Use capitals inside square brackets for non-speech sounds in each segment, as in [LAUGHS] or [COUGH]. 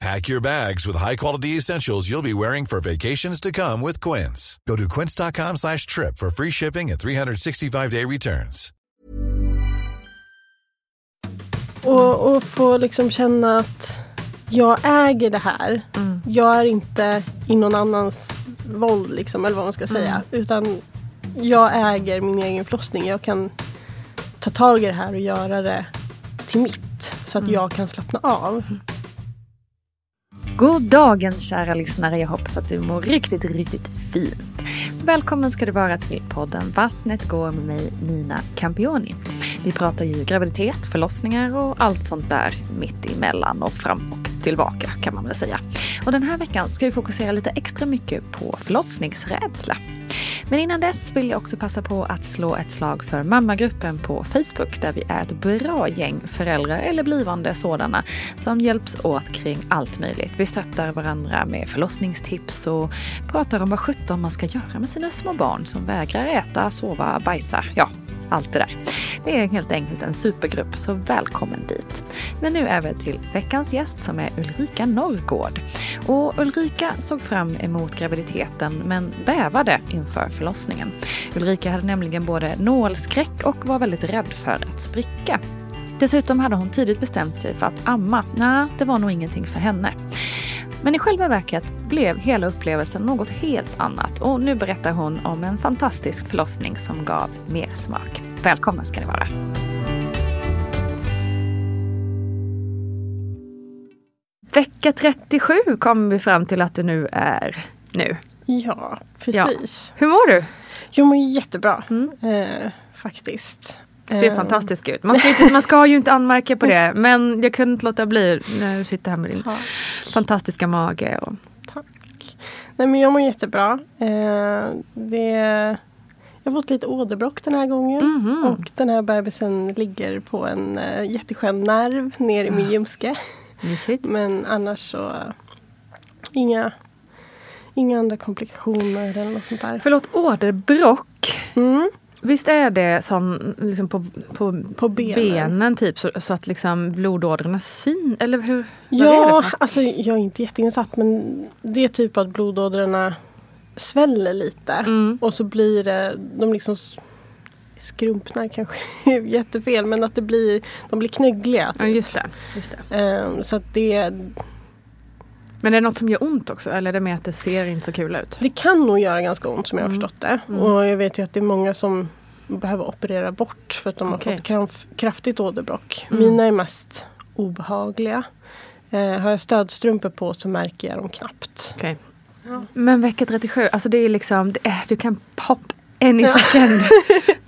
Pack your bags with high-quality essentials you'll be wearing for vacations to come with Quince. Go to quince.com slash trip for free shipping and 365-day returns. Och, och få liksom känna att jag äger det här. Mm. Jag är inte i någon annans våld, liksom, eller vad man ska säga. Utan jag äger min egen förlossning. Jag kan ta tag i det här och göra det till mitt. Så att jag kan slappna av. God dagens kära lyssnare. Jag hoppas att du mår riktigt, riktigt fint. Välkommen ska du vara till podden Vattnet går med mig Nina Campioni. Vi pratar ju graviditet, förlossningar och allt sånt där mitt emellan och fram och tillbaka kan man väl säga. Och den här veckan ska vi fokusera lite extra mycket på förlossningsrädsla. Men innan dess vill jag också passa på att slå ett slag för mammagruppen på Facebook där vi är ett bra gäng föräldrar eller blivande sådana som hjälps åt kring allt möjligt. Vi stöttar varandra med förlossningstips och pratar om vad sjutton man ska göra med sina små barn som vägrar äta, sova, bajsa, ja, allt det där. Det är helt enkelt en supergrupp, så välkommen dit. Men nu över till veckans gäst som är Ulrika Norrgård. Och Ulrika såg fram emot graviditeten men bävade inför förlossningen. Ulrika hade nämligen både nålskräck och var väldigt rädd för att spricka. Dessutom hade hon tidigt bestämt sig för att amma. Nej, det var nog ingenting för henne. Men i själva verket blev hela upplevelsen något helt annat och nu berättar hon om en fantastisk förlossning som gav mer smak. Välkomna ska ni vara. Vecka 37 kommer vi fram till att du nu är nu. Ja, precis. Hur mår du? Jag mår jättebra. Eh, faktiskt. Ser Eh, fantastisk ut. Man ska, inte, man ska ju inte anmärka på det [LAUGHS] men jag kunde inte låta bli när du sitter här med din tack. fantastiska mage. Och... Tack. Nej men jag mår jättebra. Eh, det, jag har fått lite åderbråck den här gången. Mhm. Och den här bebisen ligger på en uh, jätteskön nerv ner i min ljumske. Men annars så inga, inga andra komplikationer eller något sånt där. Förlåt, åderbråck. Mm. Visst är det som liksom på, på, På benen. typ så, så att liksom blodådrorna syn eller hur? Ja, alltså jag är inte jätteinsatt men det är typ att blodådrorna sväller lite. Mm. Och så blir det, de liksom skrumpnar kanske [LAUGHS] jättefel men att det blir, de blir knöggliga. Ja Typ. just det. Just det. Ehm, så att det Men är det något som gör ont också eller är det mer att det ser inte så kul ut? Det kan nog göra ganska ont som jag har Mm. förstått det. Och jag vet ju att det är många som behöver operera bort för att de Okej. har fått kraf- kraftigt åderbråck. Mm. Mina är mest obehagliga. Eh, har jag stödstrumpor på så märker jag dem knappt. Okej. Ja. Men vecka 37, alltså det är liksom, det är, du kan pop any second. [LAUGHS]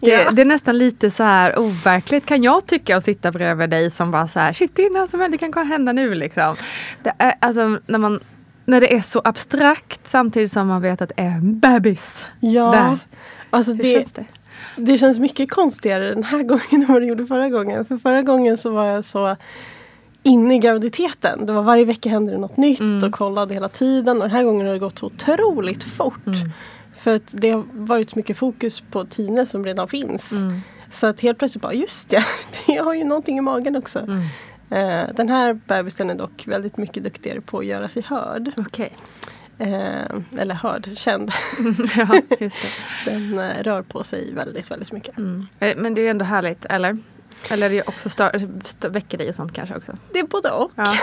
Det, Ja. det är nästan lite så här overkligt kan jag tycka att sitta bredvid dig som bara så här, shit det är något som helst, det kan hända nu liksom. Det är, alltså när man när det är så abstrakt samtidigt som man vet att det är en bebis. Ja, Där. alltså Hur det, känns det? det känns mycket konstigare den här [LAUGHS] gången än vad det gjorde förra gången. För förra gången så var jag så inne i graviditeten. Det var varje vecka hände det något nytt Mm. och kollade hela tiden. Och den här gången har det gått så otroligt fort. Mm. För att det har varit så mycket fokus på Tine som redan finns. Mm. Så att helt plötsligt bara, just [LAUGHS] det, jag har ju någonting i magen också. Mm. Eh, den här bebisen är dock väldigt mycket duktigare på att göra sig hörd. Okej. Eh, eller hörd, känd. [LAUGHS] ja. [LAUGHS] Den eh, rör på sig väldigt, väldigt mycket. Mm. Eh, Men det är ändå härligt, eller? Eller är det också stör, väcker dig och sånt kanske också? Det är både och. Ja. [LAUGHS]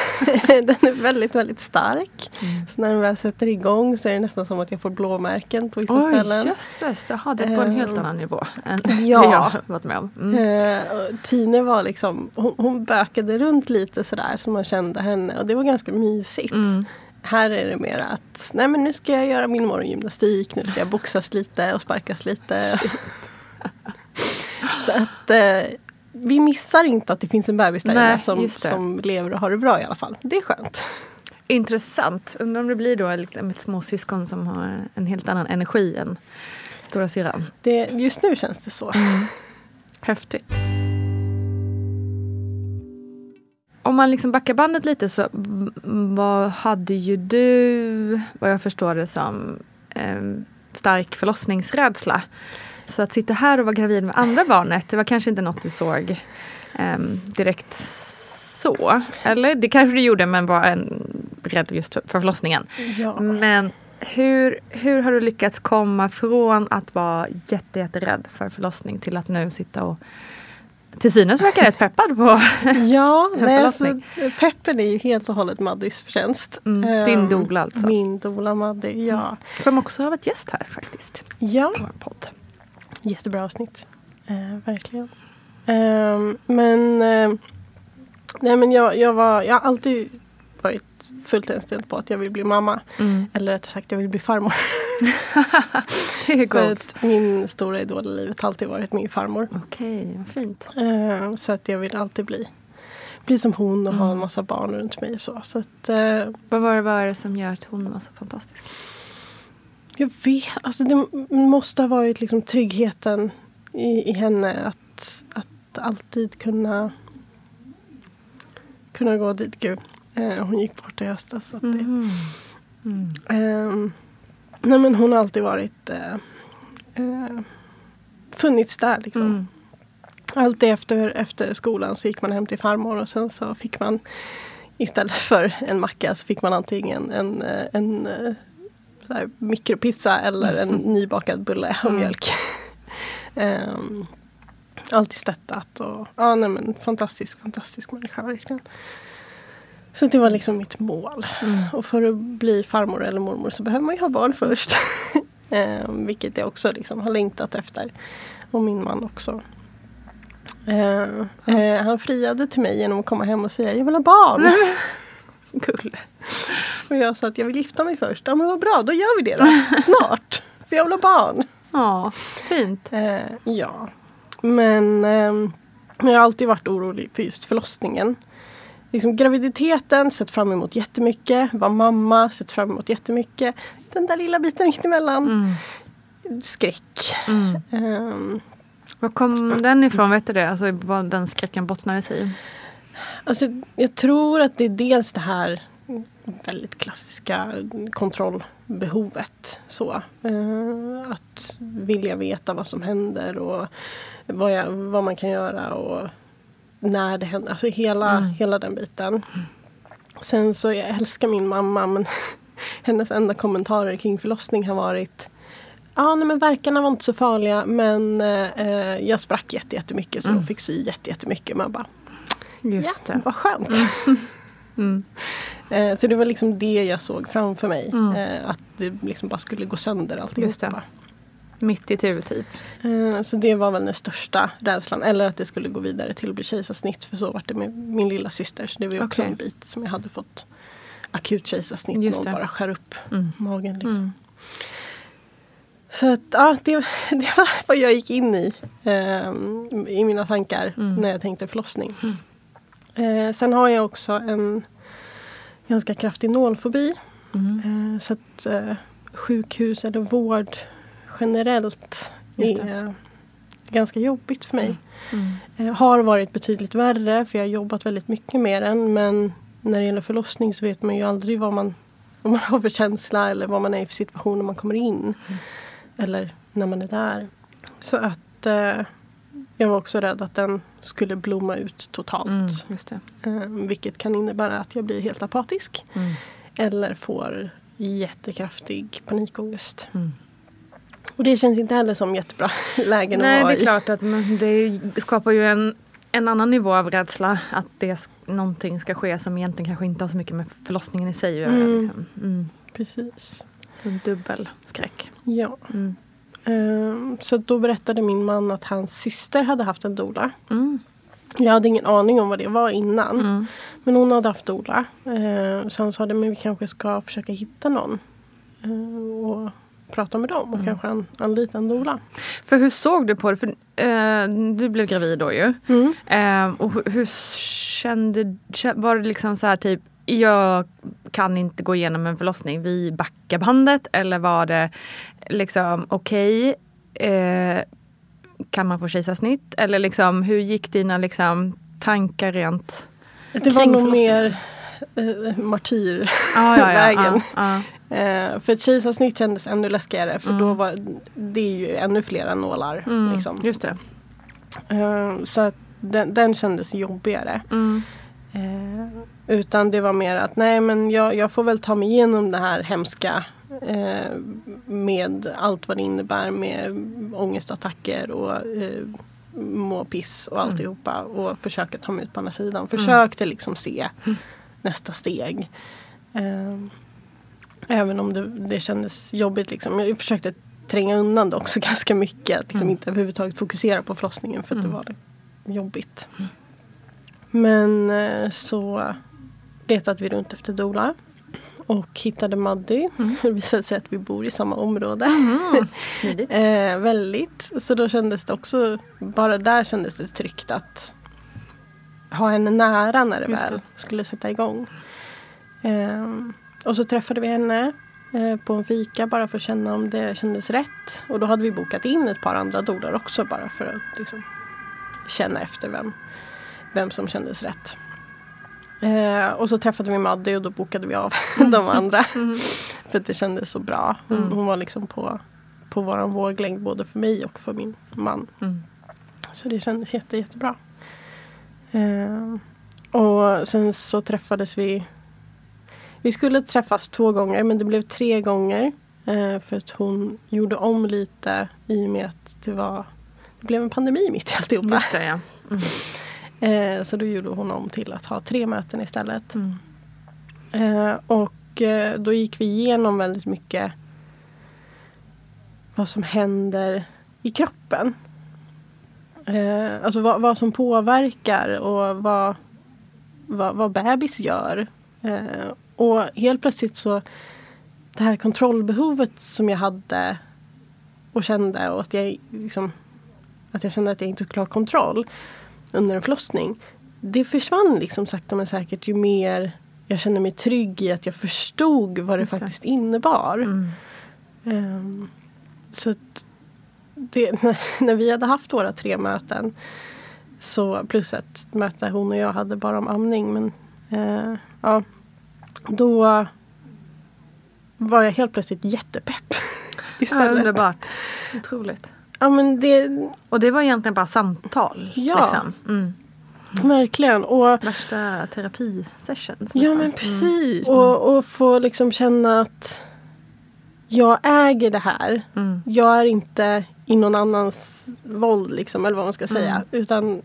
den är väldigt, väldigt stark. Mm. Så när den väl sätter igång så är det nästan som att jag får blåmärken på vissa Oj, ställen. jösses. Jaha, det är på en helt Ehm, annan nivå än [LAUGHS] ja. jag har varit med om. Mm. Och Tine var liksom, hon, hon bökade runt lite sådär så man kände henne och det var ganska mysigt. Mm. Här är det mer att, nej men nu ska jag göra min morgongymnastik, nu ska jag boxas lite och sparkas lite. [LAUGHS] så att eh, vi missar inte att det finns en bebis där Nej, som, som lever och har det bra i alla fall. Det är skönt. Intressant. Undrar om det blir då liksom ett småsyskon som har en helt annan energi än stora syrran. Det, just nu känns det så. Häftigt. Om man liksom backar bandet lite så vad hade ju du, vad jag förstår det som, em, stark förlossningsrädsla. Så att sitta här och vara gravid med andra barnet, det var kanske inte något du såg em, direkt så. Eller det kanske du gjorde men var en, rädd just för för förlossningen. Ja. Men hur, hur har du lyckats komma från att vara jätte, jätterädd för förlossning till att nu sitta och till synes verkar rätt peppad på [LAUGHS] Ja, En nej, alltså, peppen är ju helt och hållet Maddys förtjänst. Mm, din Ehm, doula alltså. Min doula Maddy, ja. Som också har varit gäst här faktiskt. Ja, I vår podd. Jättebra avsnitt. Eh, verkligen. Ehm, men eh, nej, men jag, jag, var, jag har alltid varit fullt inställd på att jag vill bli mamma. Mm. Eller rättare sagt, jag vill bli farmor. [LAUGHS] Det är gott. min stora idol i livet har alltid varit min farmor. Okej, vad fint. Eh, så att jag vill alltid bli, bli som hon och ha en massa barn runt mig. Så, så att, eh, Vad var det, vad är det som gör att hon var så fantastisk? Jag vet, alltså det måste ha varit liksom tryggheten i, i henne. Att, att alltid kunna, kunna gå dit. Gud, eh, hon gick bort i höstas. Så Mhm. Mm. Ehm, nej men hon har alltid varit eh, eh, funnits där liksom. Mm. Alltid efter, efter skolan så gick man hem till farmor och sen så fick man istället för en macka så fick man antingen en, eh, en, eh, här mikropizza eller en [LAUGHS] nybakad bulle och Mm. mjölk. [LAUGHS] Ehm, alltid stöttat och ja, nej men fantastisk, fantastisk människa verkligen. Så det var liksom mitt mål. Mm. Och för att bli farmor eller mormor så behöver man ju ha barn först. [LAUGHS] Ehm, vilket jag också liksom har längtat efter. Och min man också. Ehm, eh, han friade till mig genom att komma hem och säga jag vill ha barn. Gull. och jag sa att jag vill gifta mig först. Ja men vad bra, då gör vi det då. Snart. För jag vill ha barn. Ja, fint. Eh, ja. Men ehm, jag har alltid varit orolig för just förlossningen. Liksom graviditeten, sett fram emot jättemycket. Var mamma, sett fram emot jättemycket. Den där lilla biten mittemellan. Mm. Skräck. Mm. Ehm, Var kom den ifrån? Vet du det? Alltså vad den skräcken bottnade sig i? Alltså, jag tror att det är dels det här väldigt klassiska kontrollbehovet. Så. Eh, att vilja veta vad som händer och vad, jag, vad man kan göra och när det händer. Alltså hela, Mm. hela den biten. Sen så jag älskar min mamma men [LAUGHS] hennes enda kommentarer kring förlossning har varit Ja, nej, men verkarna var inte så farliga men eh, jag sprack jätte- jättemycket så Mm. de fick sy jätte- jättemycket. Man bara, Just ja, det. vad skönt. [LAUGHS] Mm. Eh, så det var liksom det jag såg framför mig. Mm. Eh, att det liksom bara skulle gå sönder alltihopa. Mitt i tur typ. Eh, Så det var väl den största rädslan. Eller att det skulle gå vidare till att bli kejsarsnitt. För så var det med min lilla syster. Så det var ju också Okej. en bit som jag hade fått akut kejsarsnitt. Just Någon bara skär upp Mm. magen. Liksom. Mm. Så att, ja, det, [LAUGHS] det var vad jag gick in i. eh, I mina tankar Mm. när jag tänkte förlossning. Eh, sen har jag också en ganska kraftig nålfobi. Mm. Eh, så att eh, sjukhus eller vård generellt är ganska jobbigt för mig. Mm. Eh, har varit betydligt värre för jag har jobbat väldigt mycket med den. Men när det gäller förlossning så vet man ju aldrig vad man, [LAUGHS] vad man har för känsla eller vad man är i för situation när man kommer in. Eller när man är där. Så att eh, jag var också rädd att den skulle blomma ut totalt. Mm. Just det. Eh, vilket kan innebära att jag blir helt apatisk. Mm. Eller får jättekraftig panikångest. Mm. Och det känns inte heller som jättebra [LAUGHS] lägen Nej, att det vara är i. klart att men det, är det skapar ju en, en annan nivå av rädsla. Att det, någonting ska ske som egentligen kanske inte har så mycket med förlossningen i sig att göra. Mm. Liksom. Mm. Precis. Så en dubbel skräck. Ja. Mm. Ehm, så då berättade min man att hans syster hade haft en doula. Mm. Jag hade ingen aning om vad det var innan. Mm. Men hon hade haft doula. Ehm, så han sa men vi kanske ska försöka hitta någon. ehm, och prata med dem och kanske an, anlita en doula. För hur såg du på det? För, eh, du blev gravid då ju. Mm. Eh, och hur, hur kände kä- Var det liksom så här typ jag kan inte gå igenom en förlossning, vi backar bandet? Eller var det liksom okej, eh, kan man få kejsarsnitt? Eller liksom hur gick dina liksom tankar rent? Det var nog mer eh, martyr. Ah, ja, ja, [LAUGHS] Vägen. ja, ja. Eh, för ett kejsarsnitt kändes ännu läskigare för Mm. då var det är ju ännu flera nålar. Mm, Liksom. Just det. Eh, så den, den kändes jobbigare. Mm. Eh, utan det var mer att nej men jag, jag får väl ta mig igenom det här hemska. Eh, med allt vad det innebär med ångestattacker och eh, må piss och alltihopa. Och försöka ta mig ut på andra sidan. Försökte liksom se nästa steg. Eh, även om det, det kändes jobbigt. Liksom. Jag försökte tränga undan det också [LAUGHS] ganska mycket. Att liksom inte överhuvudtaget fokusera på förlossningen för att det var jobbigt. Men eh, så letade vi runt efter doula. Och hittade Maddy. [LAUGHS] Det visade sig att vi bor i samma område. [LAUGHS] Smidigt. Eh, väldigt. Så då kändes det också, bara där kändes det tryggt att ha henne nära när det Just väl det. skulle sätta igång. Eh, och så träffade vi henne eh, på en fika bara för att känna om det kändes rätt. Och då hade vi bokat in ett par andra dolar också bara för att liksom, känna efter vem, vem som kändes rätt. Eh, och så träffade vi Maddy och då bokade vi av [LAUGHS] de andra. [LAUGHS] För att det kändes så bra. Hon, Mm. hon var liksom på, på våran våglängd både för mig och för min man. Mm. Så det kändes jätte, jättebra. Eh, och sen så träffades vi. Vi skulle träffas två gånger men det blev tre gånger. Eh, för att hon gjorde om lite i och med att det var det blev en pandemi mitt i alltihopa. Just det ja. Mm. Eh, så då gjorde hon om till att ha tre möten istället. Mm. Eh, och eh, då gick vi igenom väldigt mycket vad som händer i kroppen. Eh, alltså vad, vad som påverkar och vad, vad, vad bebis gör. Eh, och helt plötsligt så det här kontrollbehovet som jag hade och kände och att jag liksom att jag kände att jag inte skulle ha kontroll under en förlossning. Det försvann liksom sakta men säkert ju mer jag kände mig trygg i att jag förstod vad det det. faktiskt innebar. Mm. Ehm, så det, när, [LAUGHS] när vi hade haft våra tre möten så plus ett möte hon och jag hade bara om amning. Men eh, ja, då var jag helt plötsligt jättepepp. [LAUGHS] Ja, Istället. underbart. Otroligt. Ja men det, Och det var egentligen bara samtal? Ja. Liksom. Mm. verkligen. Och Värsta terapisessions. Ja men precis. Och, och få liksom känna att jag äger det här. Mm. Jag är inte i någon annans våld liksom, eller vad man ska säga. Utan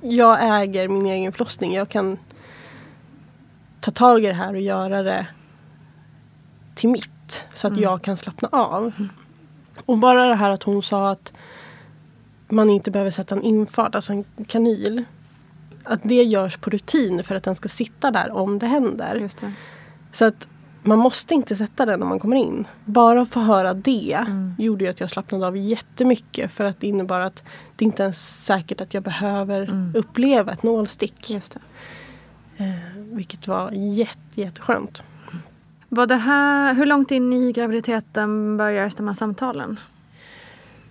jag äger min egen förlossning. Jag kan ta tag i det här och göra det till mitt. Så att Mm. jag kan slappna av. Och bara det här att hon sa att man inte behöver sätta en infart, alltså en kanyl. Att det görs på rutin för att den ska sitta där om det händer. Det. Så att man måste inte sätta den när man kommer in. Bara att få höra det Mm. gjorde att jag slappnade av jättemycket. För att det innebar att det inte ens är säkert att jag behöver Mm. uppleva ett nålstick. Just det. Eh, vilket var jätte, jätteskönt. Var det här, hur långt in i graviditeten började de här samtalen?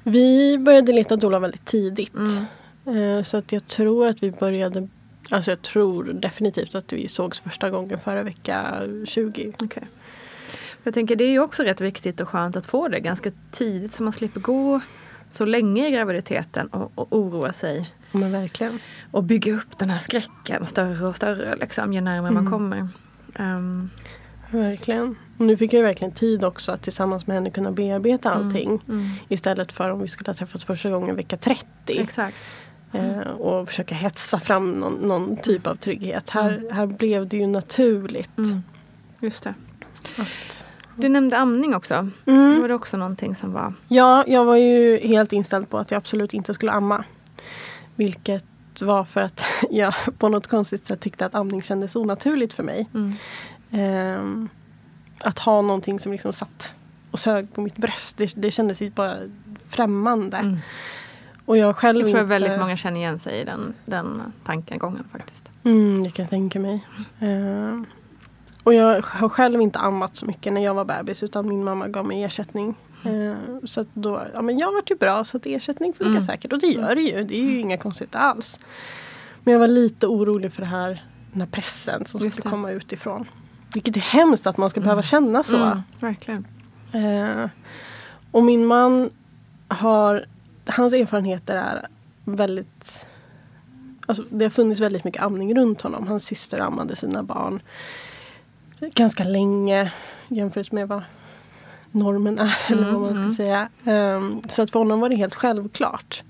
Vi började leta doula väldigt tidigt. Mm. Eh, så att jag tror att vi började Alltså jag tror definitivt att vi sågs första gången före vecka 20. Okej. Jag tänker det är ju också rätt viktigt och skönt att få det ganska tidigt så man slipper gå så länge i graviditeten och, och oroa sig. Men verkligen. Och bygga upp den här skräcken större och större liksom, ju närmare man Mm. kommer. Ehm, Verkligen. Och nu fick jag ju verkligen tid också att tillsammans med henne kunna bearbeta allting. mm. Istället för om vi skulle ha träffats första gången vecka 30. Exakt. Eh, och försöka hetsa fram någon, någon typ av trygghet. Här, här blev det ju naturligt. Mm. Just det. Att, Du nämnde amning också. Mm. Det var det också någonting som var... Ja, jag var ju helt inställd på att jag absolut inte skulle amma. Vilket var för att [LAUGHS] jag på något konstigt sätt tyckte att amning kändes onaturligt för mig. Mm. Ehm, att ha någonting som liksom satt och sög på mitt bröst. Det, det kändes ju bara främmande. Mm. Och jag själv Jag tror inte... väldigt många känner igen sig i den, den tankegången faktiskt. Mm, det kan jag tänka mig. Ehm, och jag har själv inte ammat så mycket när jag var bebis utan min mamma gav mig ersättning. Ehm, så att då, ja men jag vart ju bra så att ersättning funkar Mm. säkert och det gör det ju. Det är ju inga konstigt alls. Men jag var lite orolig för det här, den här pressen som Just skulle det. komma utifrån. Vilket är hemskt att man ska behöva känna så. Mm, verkligen. Eh, och min man har, hans erfarenheter är väldigt Alltså, det har funnits väldigt mycket amning runt honom. Hans syster ammade sina barn ganska länge jämfört med vad normen är. [LAUGHS] eller vad man ska mm. säga. Ehm, så att för honom var det helt självklart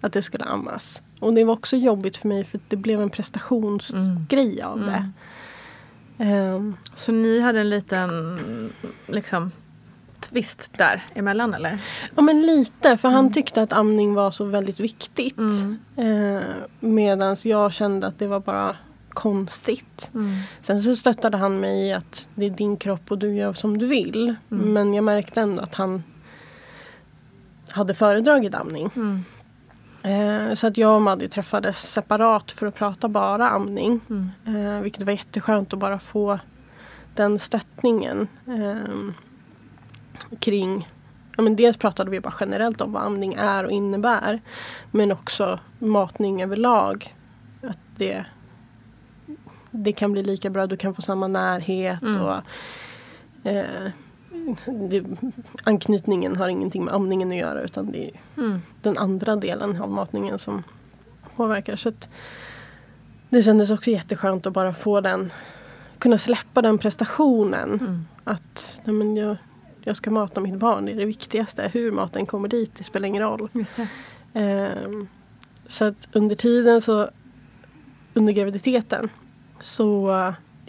att det skulle ammas. Och det var också jobbigt för mig för det blev en prestationsgrej av det. Ehm, Så ni hade en liten liksom twist där emellan eller? Ja men lite, för han tyckte att amning var så väldigt viktigt. Mm. Eh, Medan jag kände att det var bara konstigt. Mm. Sen så stöttade han mig i att det är din kropp och du gör som du vill. Mm. Men jag märkte ändå att han hade föredragit amning. Eh, så att jag och Maddy träffades separat för att prata bara amning. Mm. Eh, vilket var jätteskönt att bara få den stöttningen. Eh, kring ja, men Dels pratade vi bara generellt om vad amning är och innebär. Men också matning överlag. Att det, det kan bli lika bra, du kan få samma närhet. Mm. och eh, det, Anknytningen har ingenting med amningen att göra utan det är Mm. den andra delen av matningen som påverkar. Så att det kändes också jätteskönt att bara få den, kunna släppa den prestationen. Mm. Att nej men jag, jag ska mata mitt barn, det är det viktigaste. Hur maten kommer dit, det spelar ingen roll. Ehm, så att under tiden så, under graviditeten, så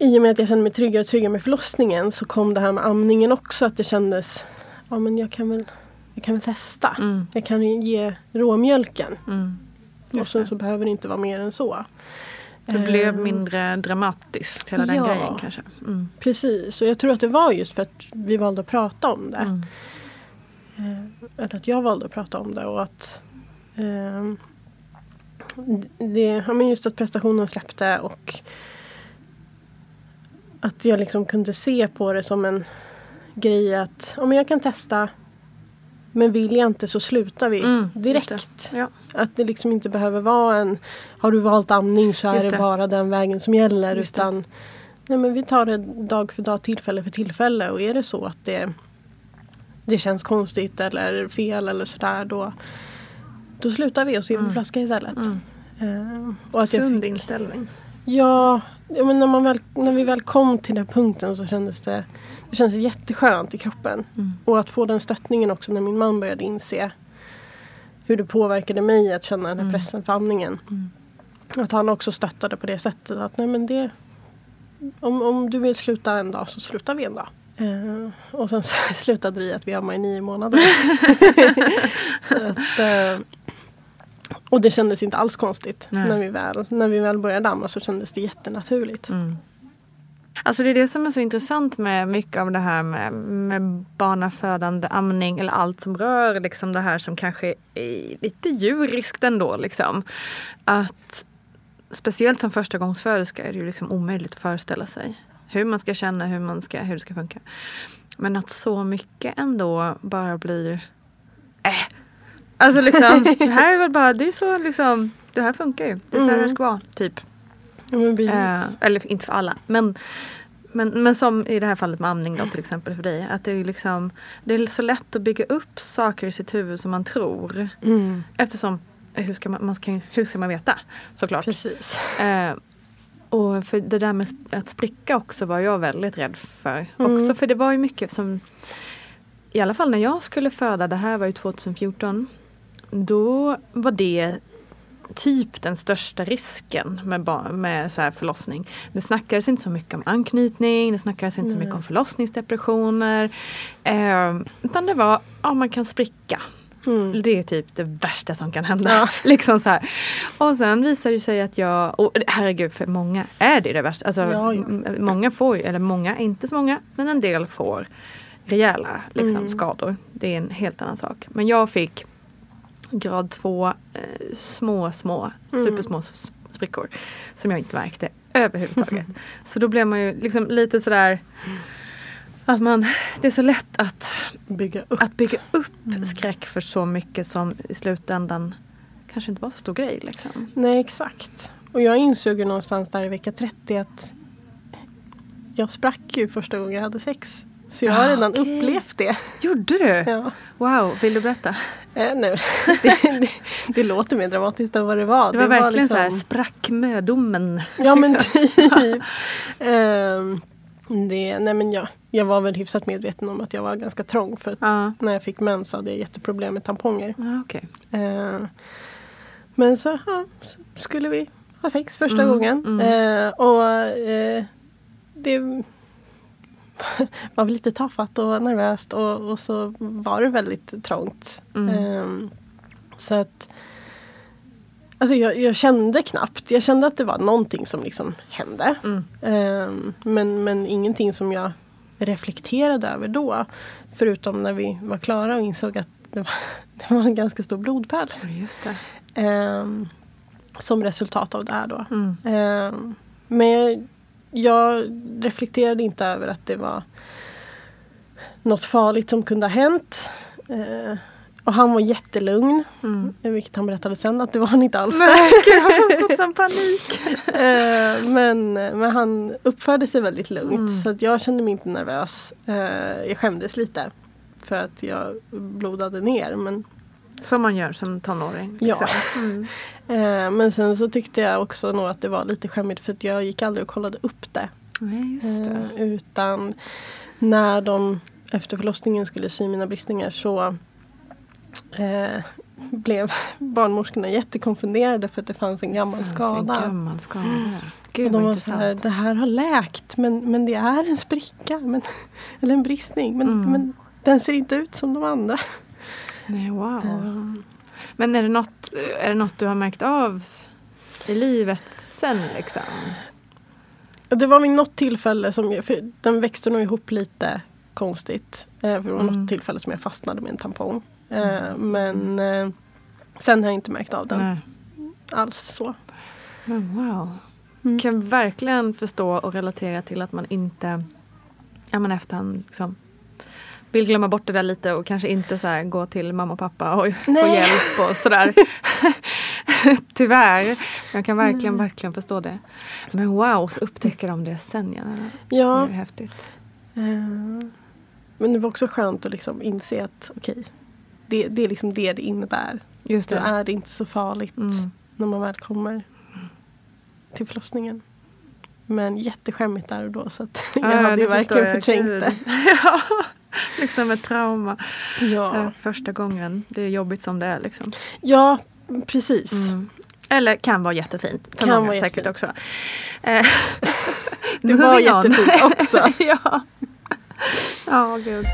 i och med att jag kände mig tryggare och tryggare med förlossningen så kom det här med amningen också. Att det kändes, ja men jag kan väl, jag kan väl testa. Mm. Jag kan ge råmjölken. Mm. Och sen så behöver det inte vara mer än så. Det blev Ehm, mindre dramatiskt hela den ja. grejen kanske. Mm. Precis, och jag tror att det var just för att vi valde att prata om det. Mm. Eh, Eller att jag valde att prata om det och att ehm, det, ja, men just att prestationen släppte och att jag liksom kunde se på det som en grej att men jag kan testa men vill jag inte så slutar vi Mm, direkt. Ja. Att det liksom inte behöver vara en Har du valt amning så är det, det. bara den vägen som gäller. Just det. utan nej, men Vi tar det dag för dag, tillfälle för tillfälle. Och är det så att det, det känns konstigt eller fel eller sådär då, då slutar vi och ser en flaska istället. Mm. Eh, och att jag Sund fick, inställning. ja, ja, men när, man väl, när vi väl kom till den punkten så kändes det det kändes jätteskönt i kroppen. Mm. Och att få den stöttningen också när min man började inse hur det påverkade mig att känna den här Mm. pressen för amningen. Mm. Att han också stöttade på det sättet att nej men det, om, om du vill sluta en dag så slutar vi en dag. Eh, och sen [LAUGHS] slutade det i att vi ammade i nio månader. [LAUGHS] så att, eh, och det kändes inte alls konstigt. Nej. När vi, väl, när vi väl började amma så kändes det jättenaturligt. Mm. Alltså det är det som är så intressant med mycket av det här med, med barnafödande, amning eller allt som rör liksom det här som kanske är lite djuriskt ändå. Liksom. Att speciellt som förstagångsföderska är det ju liksom omöjligt att föreställa sig hur man ska känna, hur, man ska, hur det ska funka. Men att så mycket ändå bara blir äh. Alltså liksom, [LAUGHS] det här är väl bara, det är så liksom, det här funkar ju. Det är så här det ska vara, typ. Eh, eller inte för alla. Men, men, men som i det här fallet med amning då till exempel för dig. Att det är, liksom, det är så lätt att bygga upp saker i sitt huvud som man tror. Mm, Eftersom, hur ska man, man ska, hur ska man veta? Såklart. precis. Eh, och för det där med att spricka också var jag väldigt rädd för. Mm. Också för det var ju mycket som I alla fall när jag skulle föda, det här var ju 2014. Då var det typ den största risken med, med så här förlossning. Det snackades inte så mycket om anknytning, det snackades inte så mycket om förlossningsdepressioner. Eh, utan det var, ja man kan spricka. Mm. Det är typ det värsta som kan hända. [LAUGHS] liksom så här. Och sen visar det sig att jag, och herregud för många är det det värsta. Alltså, Ja, ja. Många får, eller många, inte så många, men en del får rejäla liksom, Mm. skador. Det är en helt annan sak. Men jag fick grad två eh, små, små, Mm. supersmå sprickor. Som jag inte märkte överhuvudtaget. [LAUGHS] så då blev man ju liksom lite sådär att man, det är så lätt att Bygga upp. att bygga upp skräck för så mycket som i slutändan kanske inte var så stor grej. Liksom. Nej, exakt. Och jag insåg ju någonstans där i vecka 30 att jag sprack ju första gången jag hade sex. Så jag har Ah, redan okej. upplevt det. Gjorde du? Ja. Wow, vill du berätta? Eh, nej, [LAUGHS] det, det, det låter mer dramatiskt än vad det var. Det var verkligen så här, liksom- sprack mödomen. Ja men [LAUGHS] typ. Ehm, det, nej men jag, jag var väl hyfsat medveten om att jag var ganska trång. För att Ja, när jag fick mens så hade jag jätteproblem med tamponger. ja okej. Eh, men så, ja, så skulle vi ha sex första Mm, gången. mm. Eh, och eh, det [LAUGHS] var lite tafatt och nervöst och, och så var det väldigt trångt. Mm. Eh, så att Alltså jag, jag kände knappt. Jag kände att det var någonting som liksom hände. Mm. Eh, men, men ingenting som jag reflekterade över då. Förutom när vi var klara och insåg att det var, [LAUGHS] det var en ganska stor blodpärl. Just det. Ehm, som resultat av det här då. Mm. Ehm, men jag reflekterade inte över att det var något farligt som kunde ha hänt. Ehm, och han var jättelugn. Mm. Vilket han berättade sen att det var han inte alls. Nej, gud, jag har fått sån [LAUGHS] panik. Ehm, men, men han uppförde sig väldigt lugnt. Mm. Så att jag kände mig inte nervös. Ehm, jag skämdes lite. För att jag blodade ner. Men Som man gör som tonåring. Ja. liksom. Mm. [LAUGHS] Eh, men sen så tyckte jag också nog att det var lite skämmigt för att jag gick aldrig och kollade upp det. Nej, just det. Eh, utan när de efter förlossningen skulle sy mina bristningar så eh, blev [LAUGHS] barnmorskorna jättekonfunderade för att det fanns en gammal Fanns skada. En gammal skada. och Gud de vad var så här, det här har läkt men, men det är en spricka. Men, [LAUGHS] eller en bristning. Men, Mm. men den ser inte ut som de andra. Nej, wow. Eh, Men är det, något, är det något du har märkt av i livet sen liksom? Det var vid något tillfälle som jag, den växte nog ihop lite konstigt. Eh, för det var Mm. något tillfälle som jag fastnade med en tampong. Eh, men eh, sen har jag inte märkt av den Nej. alls så. Men wow. Mm. Kan verkligen förstå och relatera till att man inte ja, men efterhand liksom, vill glömma bort det där lite och kanske inte så här, gå till mamma och pappa och få hjälp och sådär. [LAUGHS] Tyvärr. Jag kan verkligen, verkligen förstå det. Men wow, så upptäcker de det sen. Ja. Ja, Det är häftigt. eh, men det var också skönt att liksom inse att okej, det, det är liksom det det innebär. Just Då det. är det inte så farligt Mm. när man väl kommer till förlossningen. Men jätteskämmigt där och då så att [LAUGHS] jag Ja, hade verkligen jag. förträngt det. [LAUGHS] ja, [LAUGHS] liksom ett trauma. Ja. Eh, Första gången. Det är jobbigt som det är liksom. ja, precis. Mm. Eller kan vara jättefint. För Kan många vara säkert jättefint. också. Eh, [LAUGHS] [LAUGHS] Det var jättefint också. ja. Ja, gud.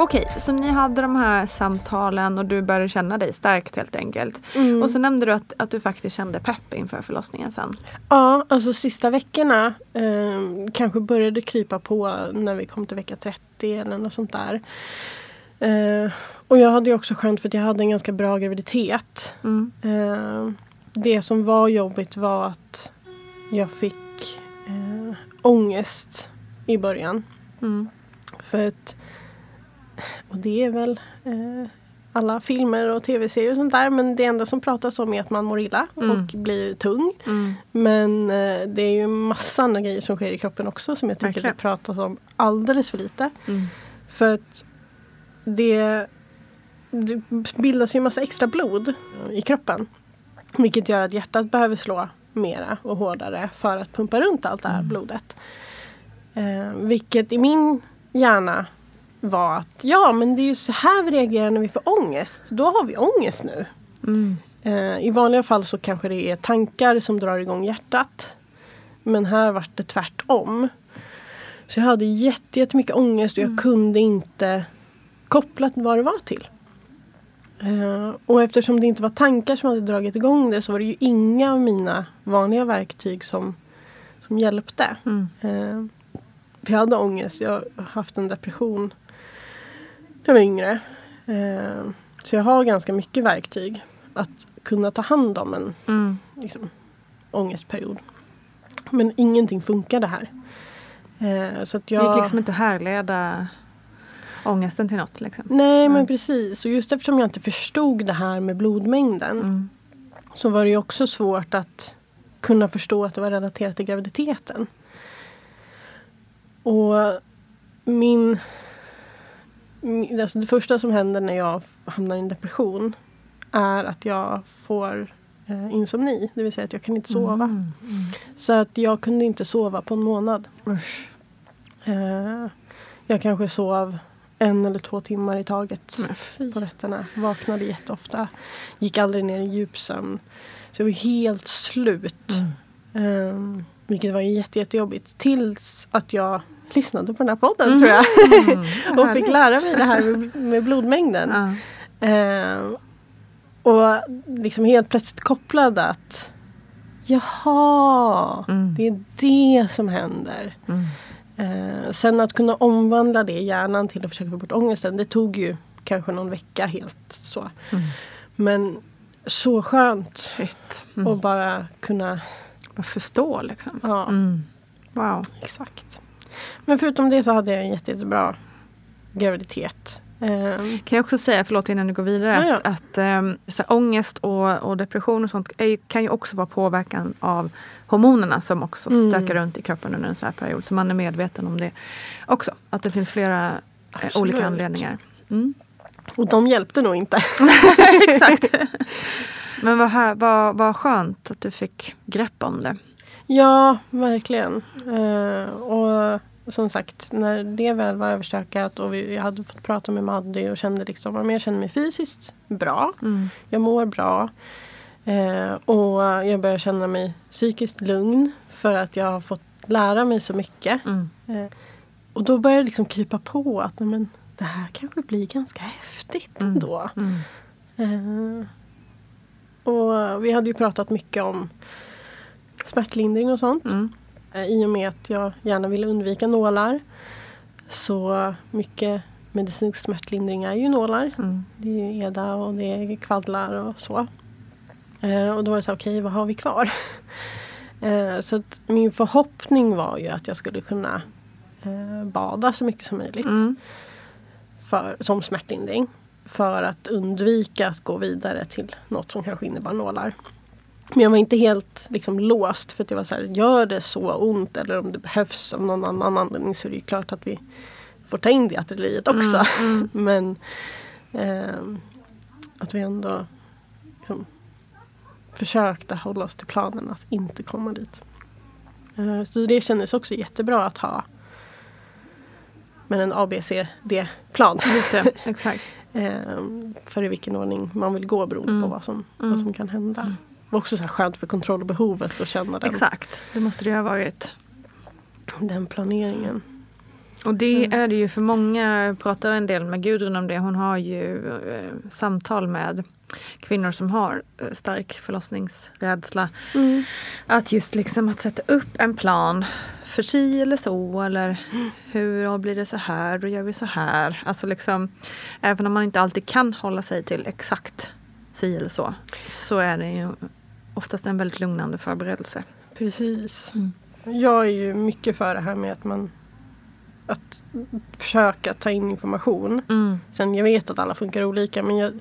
Okej, så ni hade de här samtalen och du började känna dig stärkt helt enkelt. Mm. Och så nämnde du att, att du faktiskt kände pepp inför förlossningen sen. Ja, alltså sista veckorna eh, kanske började krypa på när vi kom till vecka 30 eller något sånt där. Eh, och jag hade ju också skönt för att jag hade en ganska bra graviditet. Mm. Eh, det som var jobbigt var att jag fick eh, ångest i början. Mm. För att, och det är väl eh, alla filmer och tv-serier och sånt där. Men det enda som pratas om är att man mår illa Mm. och blir tung. Mm. Men eh, det är ju massa andra grejer som sker i kroppen också som jag tycker Verkligen. det pratas om alldeles för lite. Mm. För att det, det bildas ju massa extra blod i kroppen. Vilket gör att hjärtat behöver slå mera och hårdare för att pumpa runt allt det här blodet. Eh, vilket i min hjärna var att ja men det är ju så här vi reagerar när vi får ångest. Då har vi ångest nu. Mm. Eh, I vanliga fall så kanske det är tankar som drar igång hjärtat. Men här vart det tvärtom. Så jag hade jätte- jättemycket ångest och jag kunde inte koppla vad det var till. Eh, och eftersom det inte var tankar som hade dragit igång det så var det ju inga av mina vanliga verktyg som, som hjälpte. Mm. Eh, för jag hade ångest, jag har haft en depression jag var yngre. Eh, så jag har ganska mycket verktyg att kunna ta hand om en Mm. liksom, ångestperiod. Men ingenting funkade här. Eh, så att Det jag... gick liksom inte att härleda ångesten till något. Liksom. Nej Mm. men precis. Och just eftersom jag inte förstod det här med blodmängden Mm. så var det ju också svårt att kunna förstå att det var relaterat till graviditeten. Och min... alltså det första som händer när jag hamnar i en depression är att jag får eh, insomni. Det vill säga att jag kan inte sova. Mm. Så att jag kunde inte sova på en månad. Eh, jag kanske sov en eller två timmar i taget på nätterna. Vaknade jätteofta. Gick aldrig ner i djupsömn. Så jag var helt slut. Mm. Um, vilket var jätte, jättejobbigt. Tills att jag lyssnade på den här podden Mhm. tror jag. Mm. Vad [LAUGHS] och fick lära mig det här med, med blodmängden. Ja. Ehm, och liksom helt plötsligt kopplade att Jaha, Mm. det är det som händer. Mm. Eh, sen att kunna omvandla det i hjärnan till att försöka få bort ångesten. Det tog ju kanske någon vecka helt så. Mm. Men så skönt. Mm. bara kunna, Bara förstå liksom. ja Mm. Wow. exakt. Men förutom det så hade jag en jätte, jättebra graviditet. Eh, Kan jag också säga, förlåt innan du går vidare, Ja, ja. att, um, så här, ångest och, och depression och sånt är, kan ju också vara påverkan av hormonerna som också Mm. stökar runt i kroppen under en sån här period. Så man är medveten om det också. Att det finns flera eh, olika anledningar. Mm. och de hjälpte nog inte. [LAUGHS] Exakt. [LAUGHS] Men vad, här, vad, vad skönt att du fick grepp om det. Ja, verkligen. Eh, och som sagt, när det väl var överstökat och vi, jag hade fått prata med Maddy och kände liksom, men jag känner mig fysiskt bra. Mm. Jag mår bra. Eh, och jag börjar känna mig psykiskt lugn för att jag har fått lära mig så mycket. Mm. Eh, och då börjar det liksom krypa på att nej, men, det här kanske blir ganska häftigt Mm. ändå. Mm. Eh, och vi hade ju pratat mycket om smärtlindring och sånt. Mm. Eh, I och med att jag gärna ville undvika nålar. Så mycket medicinsk smärtlindring är ju nålar. Mm. Det är ju EDA och det är kvaddlar och så. Eh, och då var det så okej vad har vi kvar? [LAUGHS] eh, så min förhoppning var ju att jag skulle kunna bada så mycket som möjligt. Mm. För, som smärtlindring. För att undvika att gå vidare till något som kanske innebar nålar. Men jag var inte helt liksom, låst för att jag var så här, gör det så ont eller om det behövs av någon annan anledning så är det ju klart att vi får ta in det artilleriet också. Mm. [LAUGHS] Men ehm, att vi ändå liksom, försökte hålla oss till planen att inte komma dit. Eh, så det kändes också jättebra att ha med en ABCD-plan. Just det, [LAUGHS] exakt. Ehm, för i vilken ordning man vill gå beroende Mm. på vad som, Mm. vad som kan hända. Det var också så här skönt för kontrollbehovet att känna den, Exakt, det måste det ju ha varit. den planeringen. Och det Mm. är det ju för många, jag pratar en del med Gudrun om det, hon har ju eh, samtal med kvinnor som har eh, stark förlossningsrädsla. Att just liksom att sätta upp en plan för si eller så eller hur ja, blir det så här, då gör vi så här. Alltså liksom, även om man inte alltid kan hålla sig till exakt si eller så, så är det ju oftast en väldigt lugnande förberedelse. Precis. Mm. Jag är ju mycket för det här med att man att försöka ta in information. Mm. Sen jag vet att alla funkar olika men jag,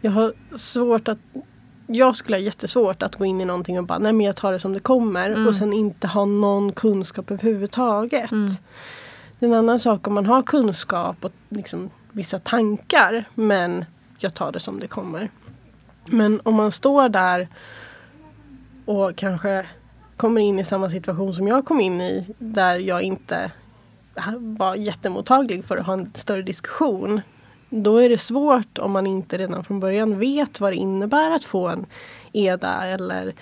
jag har svårt att jag skulle ha jättesvårt att gå in i någonting och bara nej men jag tar det som det kommer Mm. och sen inte ha någon kunskap överhuvudtaget. Mm. Det är en annan sak om man har kunskap och liksom vissa tankar men jag tar det som det kommer. Men om man står där och kanske kommer in i samma situation som jag kom in i där jag inte var jättemottaglig för att ha en större diskussion. Då är det svårt om man inte redan från början vet vad det innebär att få en EDA eller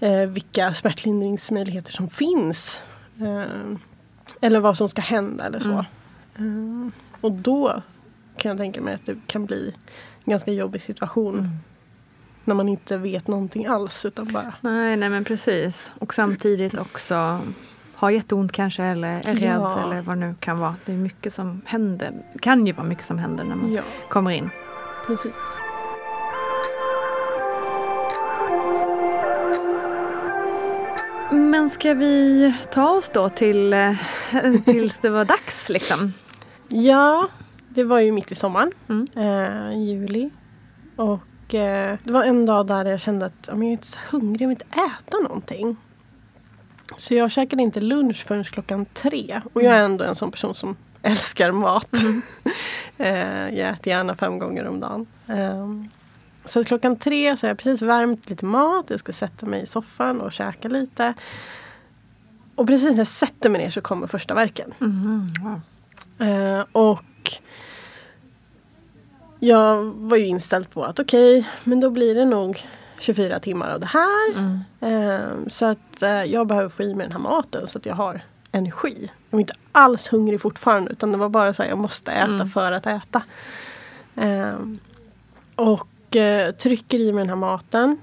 eh, vilka smärtlindringsmöjligheter som finns. Eh, eller vad som ska hända eller så. Eh, och då kan jag tänka mig att det kan bli en ganska jobbig situation. När man inte vet någonting alls utan bara Nej, nej men precis. Och samtidigt också har jätteont kanske eller är rädd Ja. eller vad det nu kan vara. Det är mycket som händer. Det kan ju vara mycket som händer när man Ja, kommer in. precis. Men ska vi ta oss då till eh, tills det var dags liksom? Ja, det var ju mitt i sommaren. Mm. Eh, juli. Och eh, det var en dag där jag kände att jag är inte så hungrig, jag vill inte äta någonting. Så jag käkade inte lunch förrän klockan tre. Och jag är ändå en sån person som älskar mat. [LAUGHS] eh, jag äter gärna fem gånger om dagen. Ehm, så klockan tre så har jag precis värmt lite mat. Jag ska sätta mig i soffan och käka lite. Och precis när jag sätter mig ner så kommer första verken. Mhm, wow. Eh, och jag var ju inställd på att okej, men då blir det nog 24 timmar av det här. Mm. Eh, så att eh, jag behöver få i mig den här maten så att jag har energi. Jag var inte alls hungrig fortfarande utan det var bara så här, jag måste äta Mm. för att äta. Eh, och trycker i mig den här maten.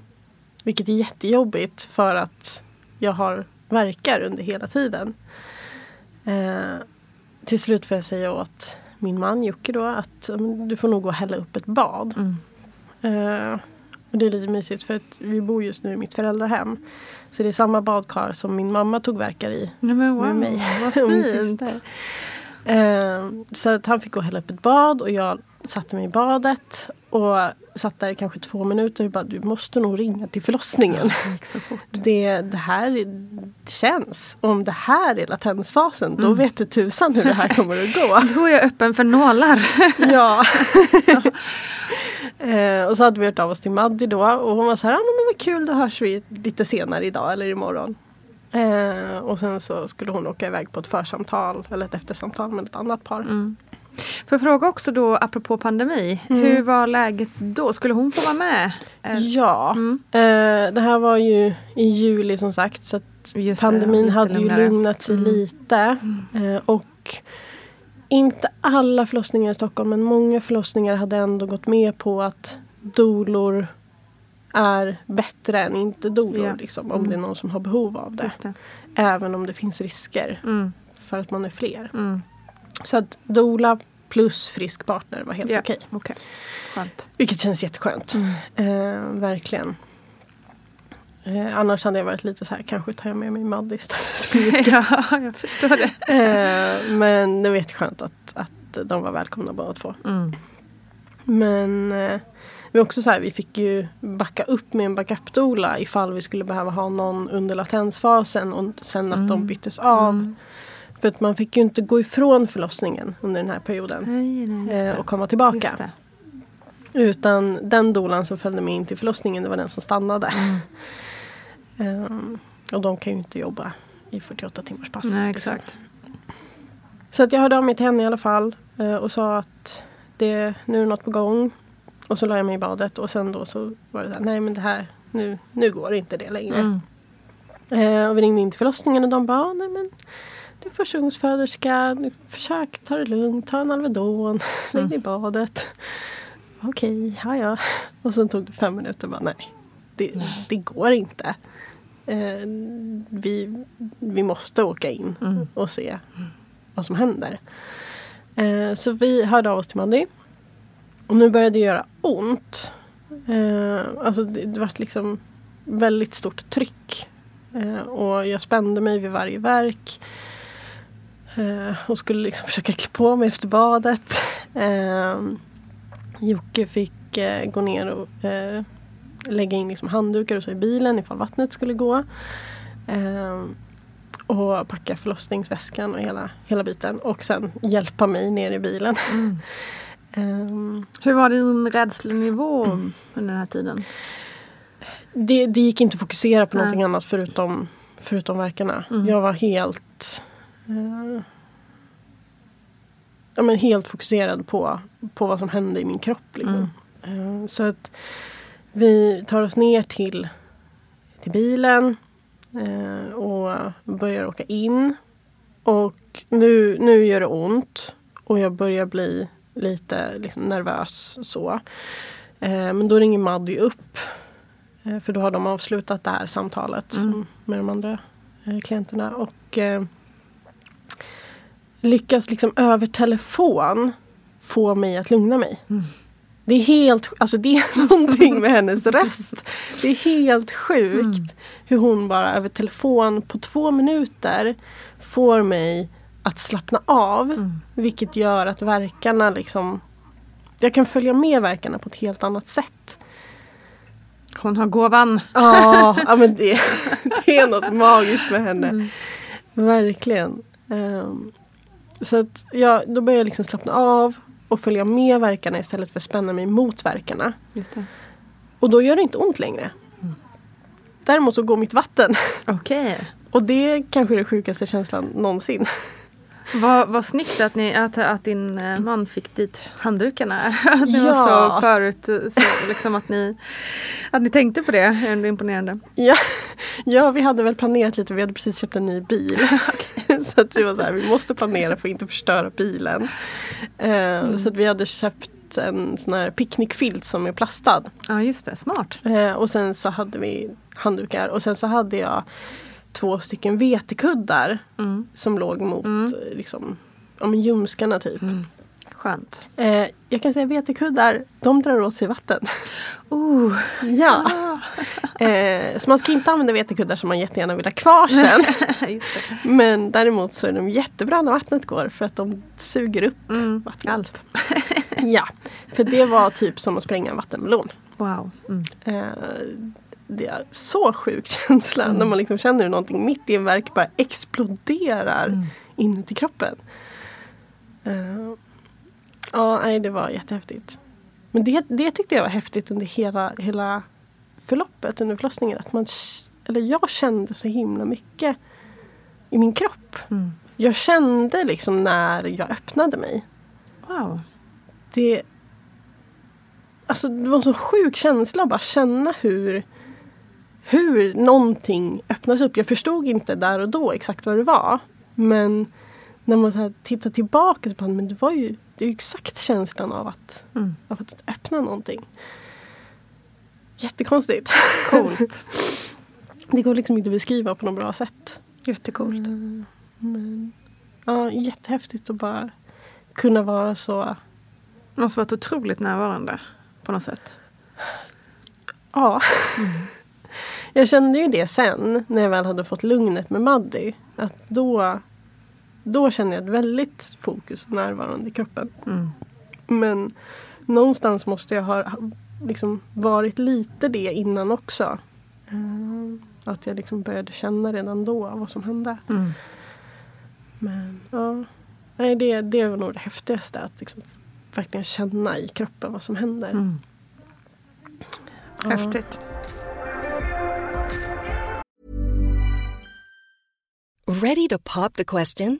Vilket är jättejobbigt för att jag har verkar under hela tiden. Eh, till slut får jag säga åt min man Jocke då att du får nog gå och hälla upp ett bad. Mm. Eh, och det är lite mysigt för att vi bor just nu i mitt föräldrahem. Så det är samma badkar som min mamma tog verkar i Nej, men wow, med mig och min syster. Eh, så att han fick gå och hälla upp ett bad och jag satte mig i badet och satt där i kanske två minuter och bara du måste nog ringa till förlossningen. Fort. [LAUGHS] Det, det här känns. Om det här är latensfasen då Mm. vet det tusan hur det här kommer att gå. [LAUGHS] Då är jag öppen för nålar. [LAUGHS] ja. eh, och så hade vi hört av oss till Maddi då och hon var så här, ah, men vad kul då hörs vi lite senare idag eller imorgon. Eh, och sen så skulle hon åka iväg på ett församtal eller ett eftersamtal med ett annat par. Mm. Får jag fråga också då apropå pandemi. Hur var läget då? Skulle hon få vara med? Eh, Ja, Mm. eh, det här var ju i juli som sagt så Just det, pandemin lite hade ju lugnat sig Mm. lite. Eh, och inte alla förlossningar i Stockholm men många förlossningar hade ändå gått med på att dolor är bättre än inte dolor. Ja. Liksom, om det är någon som har behov av det. Det. Även om det finns risker Mm. för att man är fler. Mm. Så att dola plus frisk partner var helt Ja, okej. okej. Skönt. Vilket känns jätteskönt. Mm. Eh, verkligen. Eh, annars hade jag varit lite så här, kanske tar jag med mig Madde istället. för [LAUGHS] ja, jag förstår det. eh, men det var jätteskönt att, att de var välkomna båda två. Mm. Men eh, vi också så här, vi fick ju backa upp med en backup-doula ifall vi skulle behöva ha någon under latensfasen och sen att de byttes av. Mm. För att man fick ju inte gå ifrån förlossningen under den här perioden. Nej, nej, eh, och komma tillbaka. Utan den dolan som följde med in till förlossningen det var den som stannade. Mm. Ehm, och de kan ju inte jobba i 48 timmars pass. Nej, liksom. exakt. Så att jag hörde av mig till henne i alla fall eh, och sa att det, nu är något på gång. Och så la jag mig i badet och sen då så var det så här, nej men det här, nu, nu går inte det längre. Mm. Eh, och vi ringde in till förlossningen och de bara, nej men du är förstagångsföderska, försök ta det lugnt, ta en Alvedon, [LAUGHS] lägg dig i badet. Okej, ja ja. Och sen tog det fem minuter och bara, nej, det, det går inte. Eh, vi, vi måste åka in Mm. och se vad som händer. Eh, så vi hörde av oss till Maddy. Och nu började det göra ont. Eh, alltså det, det var liksom väldigt stort tryck. Eh, och jag spände mig vid varje verk. Eh, och skulle liksom försöka klä på mig efter badet. Eh, Jocke fick eh, gå ner och eh, lägga in liksom handdukar och så i bilen ifall vattnet skulle gå. Eh, och packa förlossningsväskan och hela, hela biten. Och sen hjälpa mig ner i bilen. Mm. [LAUGHS] Ehm, Hur var din rädslenivå under den här tiden? det, det gick inte att fokusera på Nej. någonting annat förutom, förutom verkarna. Mm. Jag var helt eh, ja, men helt fokuserad på, på vad som hände i min kropp. Liksom. Eh, så att vi tar oss ner till, till bilen eh, och börjar åka in. Och nu, nu gör det ont och jag börjar bli lite liksom, nervös. så. Eh, men då ringer Maddy upp För då har de avslutat det här samtalet Mm. med de andra klienterna. Och eh, lyckas liksom över telefon få mig att lugna mig. Mm. Det är helt alltså det är [LAUGHS] någonting med hennes röst. Det är helt sjukt Mm. hur hon bara över telefon på två minuter får mig att slappna av. Mm. Vilket gör att verkarna liksom jag kan följa med verkarna på ett helt annat sätt. Hon har gåvan. [LAUGHS] Ja, ja men det, [LAUGHS] det är något magiskt med henne. Mm. Verkligen. Ehm, så att ja, då börjar jag liksom slappna av och följa med verkarna istället för att spänna mig mot verkarna. Och då gör det inte ont längre. Däremot så går mitt vatten. [LAUGHS] Okej. Och det är kanske den sjukaste känslan någonsin. [LAUGHS] Vad, vad snyggt att, ni, att, att din eh, man fick dit handdukarna. [LAUGHS] Att var Ja. så förut, så liksom att, ni, att ni tänkte på det. är ändå imponerande. Ja, ja, vi hade väl planerat lite. Vi hade precis köpt en ny bil. [LAUGHS] så att det var så här, vi måste planera för att inte förstöra bilen. Eh, Så att vi hade köpt en sån här picknickfilt som är plastad. Ja just det, smart. Eh, och sen så hade vi handdukar och sen så hade jag två stycken vetekuddar Mm. som låg mot Mm. liksom, ja, ljumskarna typ. Skönt. Eh, jag kan säga vetekuddar, de drar åt sig vatten. Oh. [LAUGHS] ja. [LAUGHS] Eh, så man ska inte använda vetekuddar som man jättegärna vill ha kvar sen. [LAUGHS] Men däremot så är de jättebra när vattnet går för att de suger upp Mm. vattnet. Allt. Ja, för det var typ som att spränga en vattenmelon. Wow. Mm. Eh, det är så sjuk känsla när man liksom känner hur någonting mitt i en verk bara exploderar Mm. inuti kroppen. Eh, ja, nej det var jättehäftigt. Men det, det tyckte jag var häftigt under hela, hela förloppet under förlossningen. Att man, eller jag kände så himla mycket i min kropp. Mm. Jag kände liksom när jag öppnade mig. Wow. Det, alltså det var en så sjuk känsla att bara känna hur, hur någonting öppnas upp. Jag förstod inte där och då exakt vad det var. Men när man så tittar tillbaka så bara, men det var ju, det är ju exakt känslan av att, Mm. av att öppna någonting. Jättekonstigt. Coolt. [LAUGHS] Det går liksom inte att beskriva på något bra sätt. Jättecoolt. Men ja, jättehäftigt att bara kunna vara så Det måste varit otroligt närvarande på något sätt. Ja. [LAUGHS] Jag kände ju det sen när jag väl hade fått lugnet med Maddy. Att då, då kände jag ett väldigt fokus och närvarande i kroppen. Mm. Men någonstans måste jag ha liksom varit lite det innan också. Mm. Att jag liksom började känna redan då vad som hände. Mm. Men ja, Nej, det, det var nog det häftigaste. Att liksom verkligen känna i kroppen vad som händer. Mm. Ja. Häftigt. Ready to pop the question?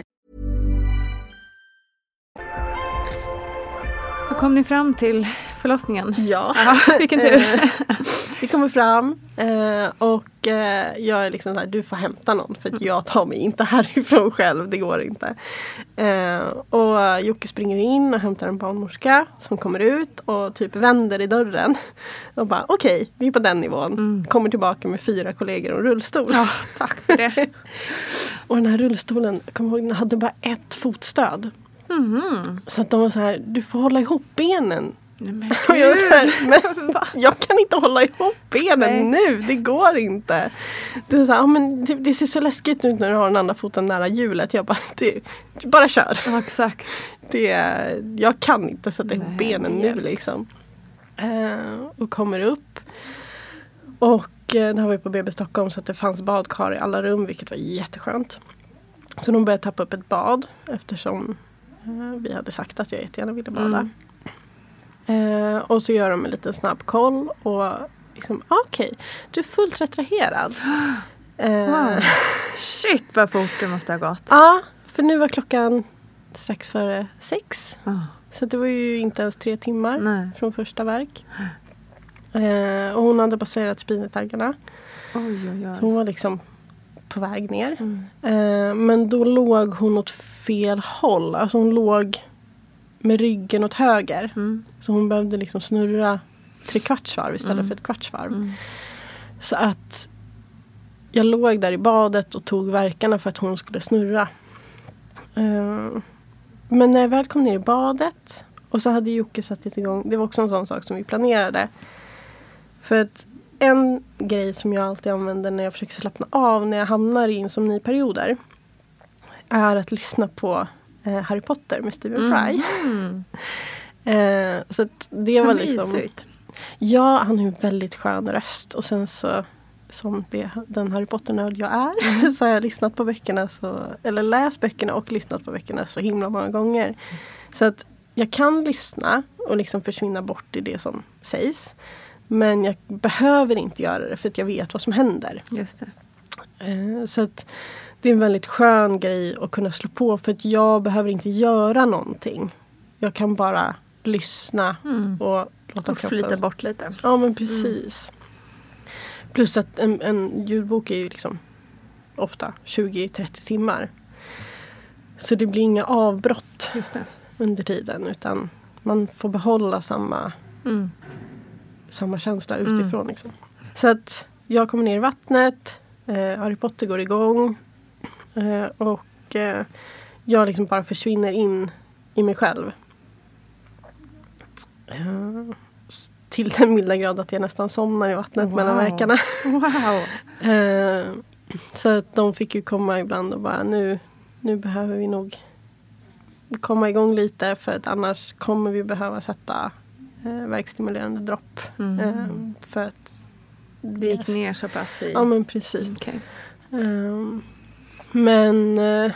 Kom ni fram till förlossningen? Ja. [LAUGHS] vilken tur. Eh, Vi kommer fram eh, och eh, jag är liksom så här, du får hämta någon för att jag tar mig inte [LAUGHS] härifrån själv, det går inte. Och Jocke springer in och hämtar en barnmorska som kommer ut och typ vänder i dörren. [LAUGHS] Och bara okej, vi är på den nivån. Kommer tillbaka med fyra kollegor och rullstol. Ja, tack för det. Och den här rullstolen, jag kommer ihåg, den hade bara ett fotstöd. Så att de var så här, du får hålla ihop benen. Nej, men Och jag, så här, men jag kan inte hålla ihop benen nu, det går inte. Det, är så här, men det, det ser så läskigt ut när du har den andra foten nära hjulet. Jag bara, det, bara kör. Ja, exakt. Det, jag kan inte sätta ihop Nej, benen nu liksom. Eh, och kommer upp. Och eh, det här var ju på BB Stockholm så att det fanns badkar i alla rum vilket var jätteskönt. Så de började tappa upp ett bad eftersom vi hade sagt att jag jättegärna ville bada. Eh, och så gör de en liten snabb koll och liksom, ah, okej, du är fullt retraherad. [GASPS] Eh, Wow. [LAUGHS] Shit vad fort det måste ha gått. Ja, för nu var klockan strax före sex. Ah. Så det var ju inte ens tre timmar Nej. från första verk. Eh, och hon hade passerat spinetaggarna. Oj, oj, Så oj. hon var liksom på väg ner. Mm. Eh, men då låg hon åt fel håll. Alltså hon låg med ryggen åt höger. Mm. Så hon behövde liksom snurra tre kvarts varv istället Mm. för ett kvarts varv. Mm. Så att jag låg där i badet och tog verkarna för att hon skulle snurra. Eh, men när jag väl kom ner i badet och så hade Jocke satt igång. Det var också en sån sak som vi planerade. För att en grej som jag alltid använder när jag försöker slappna av när jag hamnar i insomniperioder. Är att lyssna på eh, Harry Potter med Stephen Fry. Mm. [LAUGHS] Eh, så det var liksom... mysigt. Ja, han har en väldigt skön röst. Och sen så, som det, den Harry Potter-nörd jag är, [LAUGHS] så har jag lyssnat på böckerna, så, eller läst böckerna och lyssnat på böckerna så himla många gånger. Så att jag kan lyssna och liksom försvinna bort i det som sägs. Men jag behöver inte göra det för att jag vet vad som händer. Just det. Eh, Så att det är en väldigt skön grej att kunna slå på för att jag behöver inte göra någonting. Jag kan bara lyssna Mm. och låta Och kroppen... flyta bort lite. Ja men precis. Plus att en, en ljudbok är ju liksom ofta 20-30 timmar. Så det blir inga avbrott under tiden utan man får behålla samma, Mm. Samma känsla utifrån. Liksom. Så att jag kommer ner i vattnet, eh, Harry Potter går igång eh, och eh, jag liksom bara försvinner in i mig själv. Eh, till den milda grad att jag nästan somnar i vattnet Wow. mellan verkarna. Wow. [LAUGHS] Eh, så att de fick ju komma ibland och bara nu, nu behöver vi nog komma igång lite för att annars kommer vi behöva sätta eh, verkstimulerande dropp. Mm. Eh, för att Det gick ner så pass i... Ja men precis. Okej. Ehm, men eh,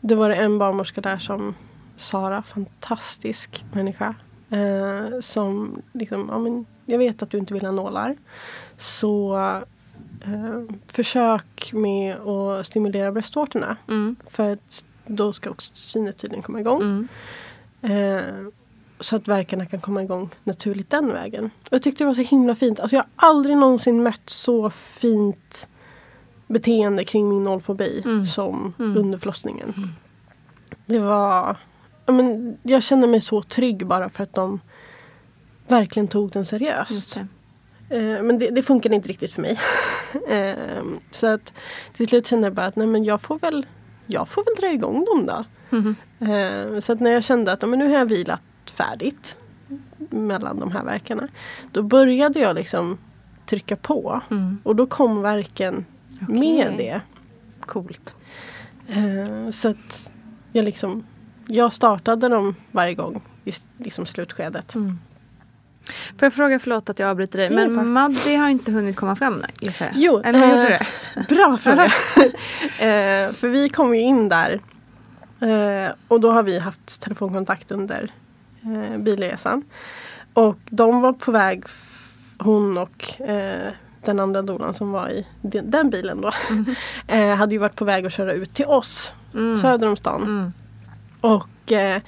det var det en barnmorska där som Sara, fantastisk människa. eh, som liksom, ja, men jag vet att du inte vill ha nålar. Så eh, försök med att stimulera bröstvårtorna. Mm. För att då ska oxytocinet tydligen komma igång. Mm. Så att verkarna kan komma igång naturligt den vägen. Och jag tyckte det var så himla fint. Alltså jag har aldrig någonsin mött så fint beteende kring min nollfobi Mm. som Mm. under förlossningen. Det var... Ja, men jag kände mig så trygg bara för att de verkligen tog den seriöst. Det. Eh, men det, det funkade inte riktigt för mig. [LAUGHS] eh, så att till slut kände jag bara att nej, men jag, får väl, jag får väl dra igång dem då. Mhm. Eh, så att när jag kände att men nu har jag vilat färdigt mellan de här verkarna. Då började jag liksom trycka på. Mm. Och då kom verken med Okej. det. Coolt. Eh, så att jag liksom jag startade dem varje gång i liksom slutskedet. Mm. Får jag fråga, förlåt att jag avbryter dig, men Maddi har inte hunnit komma fram gissar jag? Jo, Eller hur eh, gjorde du? Bra [LAUGHS] fråga. eh, för vi kom ju in där eh, och då har vi haft telefonkontakt under eh, bilresan. Och de var på väg, hon och eh, den andra dolan som var i den, den bilen då. [LAUGHS] eh, hade ju varit på väg att köra ut till oss Mm. söder om stan. Mm. Och eh,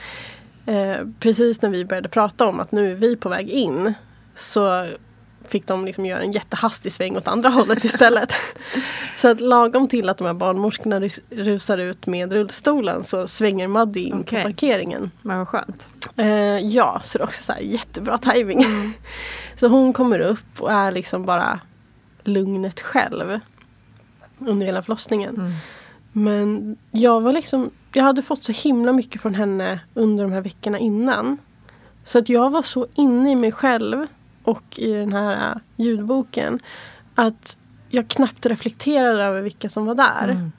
eh, precis när vi började prata om att nu är vi på väg in så fick de liksom göra en jättehastig sväng åt andra hållet istället. [LAUGHS] så att lagom till att de här barnmorskorna rus- rusar ut med rullstolen så svänger Maddy in Okej. på parkeringen. Men vad skönt. Eh, ja, så det är också så här jättebra timing. [LAUGHS] så hon kommer upp och är liksom bara lugnet själv. Under hela förlossningen. Mm. Men jag var liksom, jag hade fått så himla mycket från henne under de här veckorna innan. Så att jag var så inne i mig själv och i den här äh, ljudboken att jag knappt reflekterade över vilka som var där. Mm.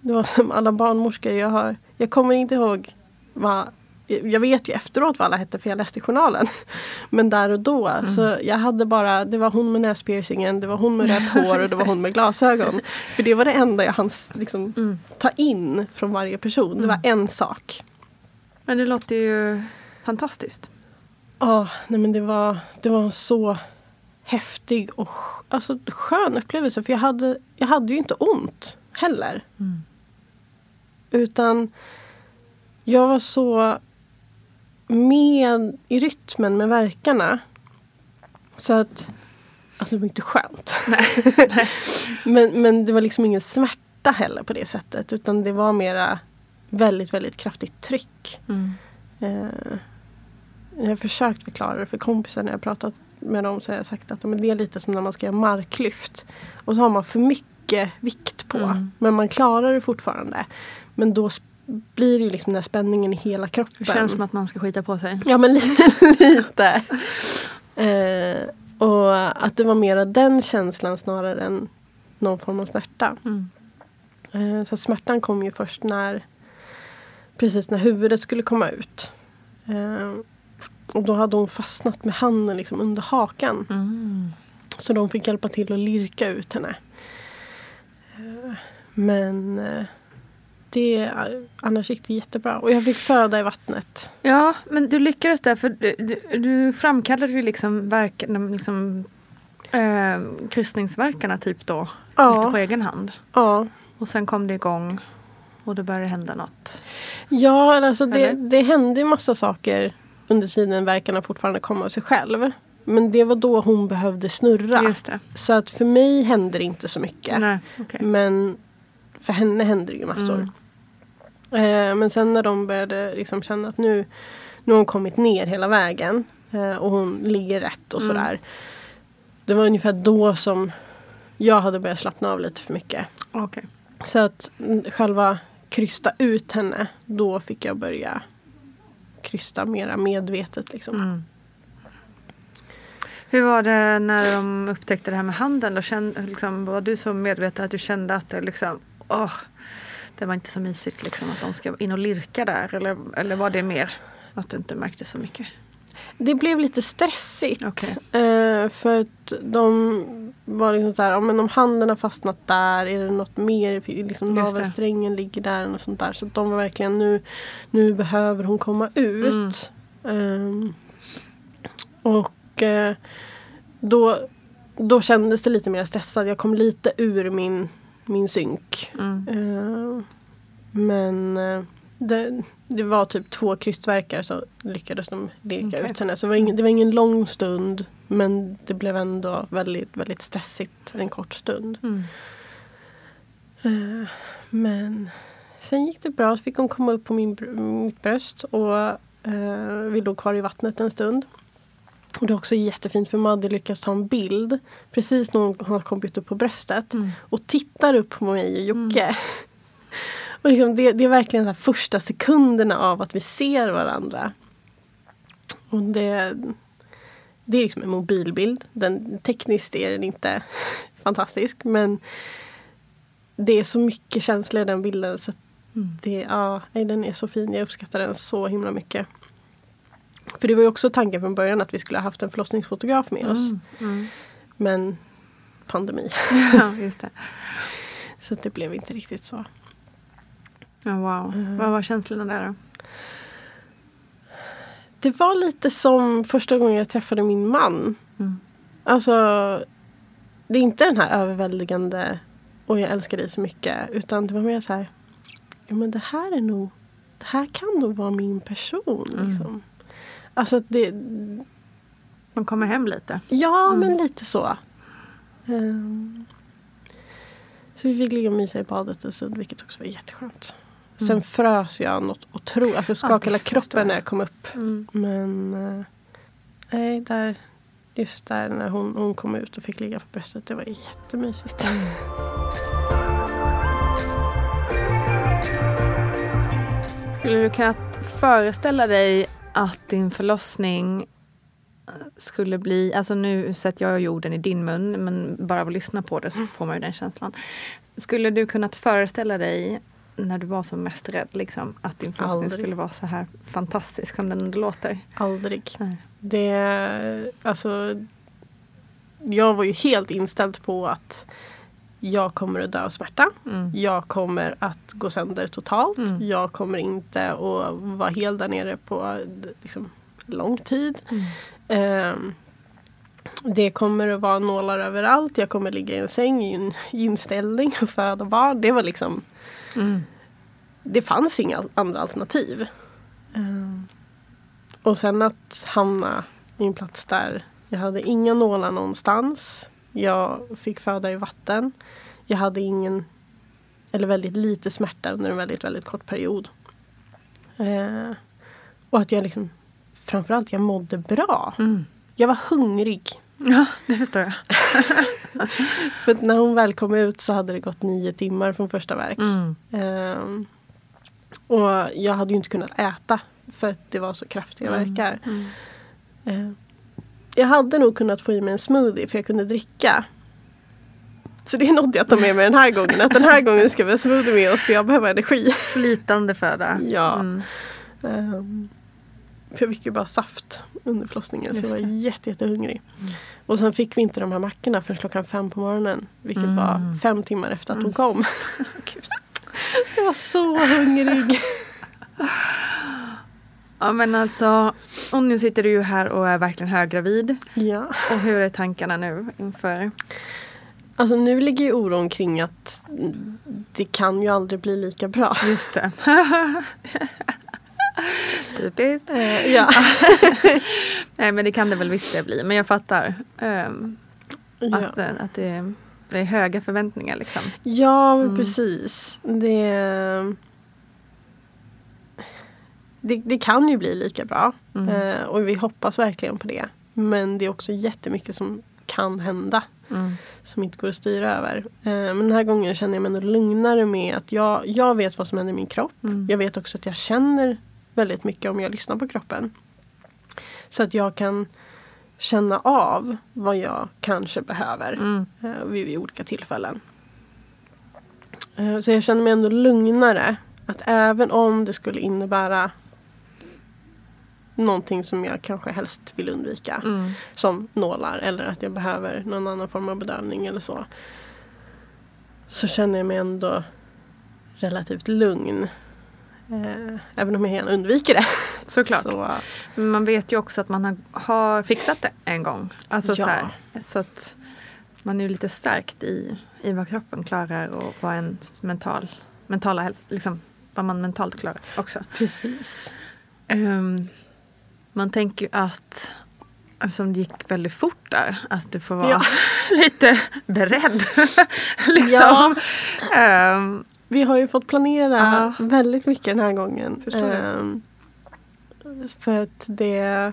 Det var som alla barnmorskor jag har. Jag kommer inte ihåg vad jag vet ju efteråt vad alla hette för jag läste i journalen. [LAUGHS] Men där och då så jag hade bara, det var hon med näspiercingen, det var hon med rött [LAUGHS] hår och det var hon med glasögon. För det var det enda jag hann liksom, Mm. ta in från varje person. Det var en sak. Men det låter ju fantastiskt. Ja, nej men det var, det var en så häftig och alltså, skön upplevelse. För jag hade, jag hade ju inte ont heller. Mm. Utan jag var så med i rytmen med verkarna. Så att, alltså det var inte skönt. [LAUGHS] men, men det var liksom ingen smärta heller på det sättet. Utan det var mera väldigt, väldigt kraftigt tryck. Mm. Eh, jag har försökt förklara det för kompisar när jag pratat med dem. Så har jag sagt att men det är lite som när man ska göra marklyft. Och så har man för mycket vikt på. Mm. Men man klarar det fortfarande. Men då blir det ju liksom den här spänningen i hela kroppen. Det känns som att man ska skita på sig. Ja men [LAUGHS] lite. [LAUGHS] Eh, och att det var mera den känslan snarare än någon form av smärta. Mm. Eh, så smärtan kom ju först när precis när huvudet skulle komma ut. Eh, och då hade hon fastnat med handen liksom under hakan. Mm. Så de fick hjälpa till att lirka ut henne. Eh, men eh, det, annars gick det jättebra. Och jag fick föda i vattnet. Ja, men du lyckades där för du, du, du framkallade ju liksom, verk, liksom eh, kryssningsverkarna typ då. Lite på Ja, egen hand. ja. Och sen kom det igång och det började hända något. Ja, alltså det, Eller? det hände ju massa saker under tiden verkarna fortfarande kom av sig själv. Men det var då hon behövde snurra. Så att för mig hände det inte så mycket. Nej, okej. Men för henne hände det ju massor. Mm. Eh, men sen när de började liksom känna att nu, nu har hon kommit ner hela vägen. Eh, och hon ligger rätt och Mm. sådär. Det var ungefär då som jag hade börjat slappna av lite för mycket. Okej. Så att mm, själva krysta ut henne, då fick jag börja krysta mera medvetet. Liksom. Mm. Hur var det när de upptäckte det här med handen? Då kände, liksom, var du så medveten att du kände att det liksom, åh, det var inte så mysigt liksom, att de ska in och lirka där? Eller, eller var det mer att du inte märkte så mycket? Det blev lite stressigt. Okej. Eh, för att de var liksom så här, ja, men om handen har fastnat där, är det något mer? Liksom navelsträngen ligger där och sånt där. Så de var verkligen nu, nu behöver hon komma ut. Ehm, och eh, då, då kändes det lite mer stressad. Jag kom lite ur min, min synk. Mm. Eh, men eh, det, det var typ två krystverkar så lyckades de lirka Okej. ut henne. Så det var, ingen, det var ingen lång stund men det blev ändå väldigt, väldigt stressigt en kort stund. Mm. Eh, men sen gick det bra. Så fick hon komma upp på min, mitt bröst och eh, vi låg kvar i vattnet en stund. Och det är också jättefint för Madde lyckas ta en bild precis när hon har kommit upp på bröstet Mm. och tittar upp på mig och Jocke. [LAUGHS] Och liksom det, det är verkligen de första sekunderna av att vi ser varandra. Och det, det är liksom en mobilbild. Den, tekniskt är den inte [LAUGHS] fantastisk men det är så mycket känsla i den bilden. Så Mm. det, ja, nej, den är så fin. Jag uppskattar den så himla mycket. För det var ju också tanken från början att vi skulle ha haft en förlossningsfotograf med oss. Mm. Mm. Men pandemi. [LAUGHS] Ja, just det. Så det blev inte riktigt så. Ja, wow. Mm. Vad var känslorna där då? Det var lite som första gången jag träffade min man. Mm. Alltså, det är inte den här överväldigande och jag älskar dig så mycket. Utan det var mer så här, ja men det här är nog, det här kan nog vara min person. Mm. Liksom. Alltså att det, Man kommer hem lite. ja Mm. men lite så. Ehm, så vi fick ligga och mysa i badet en stund vilket också var jätteskönt. Sen Mm. frös jag något otroligt, alltså jag skakade hela förstår kroppen när jag kom upp. Mm. Men eh, nej, där, just där när hon, hon kom ut och fick ligga på bröstet. Det var jättemysigt. Skulle du kunna föreställa dig att din förlossning eh, skulle bli, alltså nu sätter jag ju orden i din mun men bara av att lyssna på det så får man ju den känslan. Skulle du kunnat föreställa dig när du var som mest rädd liksom, att din förlossning Aldrig. skulle vara så här fantastisk som den låter? Aldrig. Nej. Det, alltså, jag var ju helt inställd på att jag kommer att dö av smärta. Mm. Jag kommer att gå sönder totalt. Mm. Jag kommer inte att vara hel där nere på liksom, lång tid. Mm. Ehm, det kommer att vara nålar överallt. Jag kommer ligga i en säng i en gynställning och föda barn. Det var liksom Mm. det fanns inga andra alternativ. Ehm, och sen att hamna i en plats där jag hade inga nålar någonstans. Jag fick föda i vatten. Jag hade ingen eller väldigt lite smärta under en väldigt, väldigt kort period. Eh, och att jag liksom framförallt jag mådde bra. Mm. Jag var hungrig. Ja, det förstår jag. [LAUGHS] [LAUGHS] För när hon väl kom ut så hade det gått nio timmar från första verk. Mm. Ehm, och jag hade ju inte kunnat äta för att det var så kraftiga Mm. verkar. Mm. Ehm, jag hade nog kunnat få i mig en smoothie för jag kunde dricka. Så det är något jag tar med mig den här gången. Att den här gången ska vi ha smoothie med oss för jag behöver energi. Flytande föda. Ja. Ehm, för jag fick ju bara saft under förlossningen så jag var jätte, jättehungrig. Och sen fick vi inte de här mackorna förrän klockan fem på morgonen. Vilket Mm. var fem timmar efter att hon kom. [LAUGHS] Gud. Jag var så hungrig. Ja men alltså, och nu sitter du ju här och är verkligen höggravid. ja. Och hur är tankarna nu inför? Alltså nu ligger ju oron kring att det kan ju aldrig bli lika bra. Just det. [LAUGHS] [LAUGHS] Typiskt. Eh, ja. [LAUGHS] Nej men det kan det väl visst det bli. Men jag fattar. ehm, Ja. att, eh, att det, är, det är höga förväntningar liksom. Ja, men Mm. precis. Det, det, det kan ju bli lika bra. Mm. Eh, och vi hoppas verkligen på det. Men det är också jättemycket som kan hända. Mm. Som inte går att styra över. Eh, men den här gången känner jag mig ändå lugnare med att jag, jag vet vad som händer i min kropp. Mm. Jag vet också att jag känner väldigt mycket om jag lyssnar på kroppen. Så att jag kan känna av vad jag kanske behöver Mm. eh, vid, vid olika tillfällen. Eh, Så jag känner mig ändå lugnare. Att även om det skulle innebära någonting som jag kanske helst vill undvika. Mm. Som nålar eller att jag behöver någon annan form av bedövning eller så. Så känner jag mig ändå relativt lugn. Eh, även om jag gärna undviker det. [LAUGHS] Såklart. Så, Men man vet ju också att man har, har fixat det en gång. Alltså så, Ja. här, så att man är ju lite stärkt i, i vad kroppen klarar och vad en mental, mentala hälsa, liksom vad man mentalt klarar också. precis. Ehm, man tänker ju att eftersom det gick väldigt fort där att du får vara Ja. [LAUGHS] lite beredd. [LAUGHS] liksom. Ehm, Vi har ju fått planera Ja. väldigt mycket den här gången. Ehm, för att det...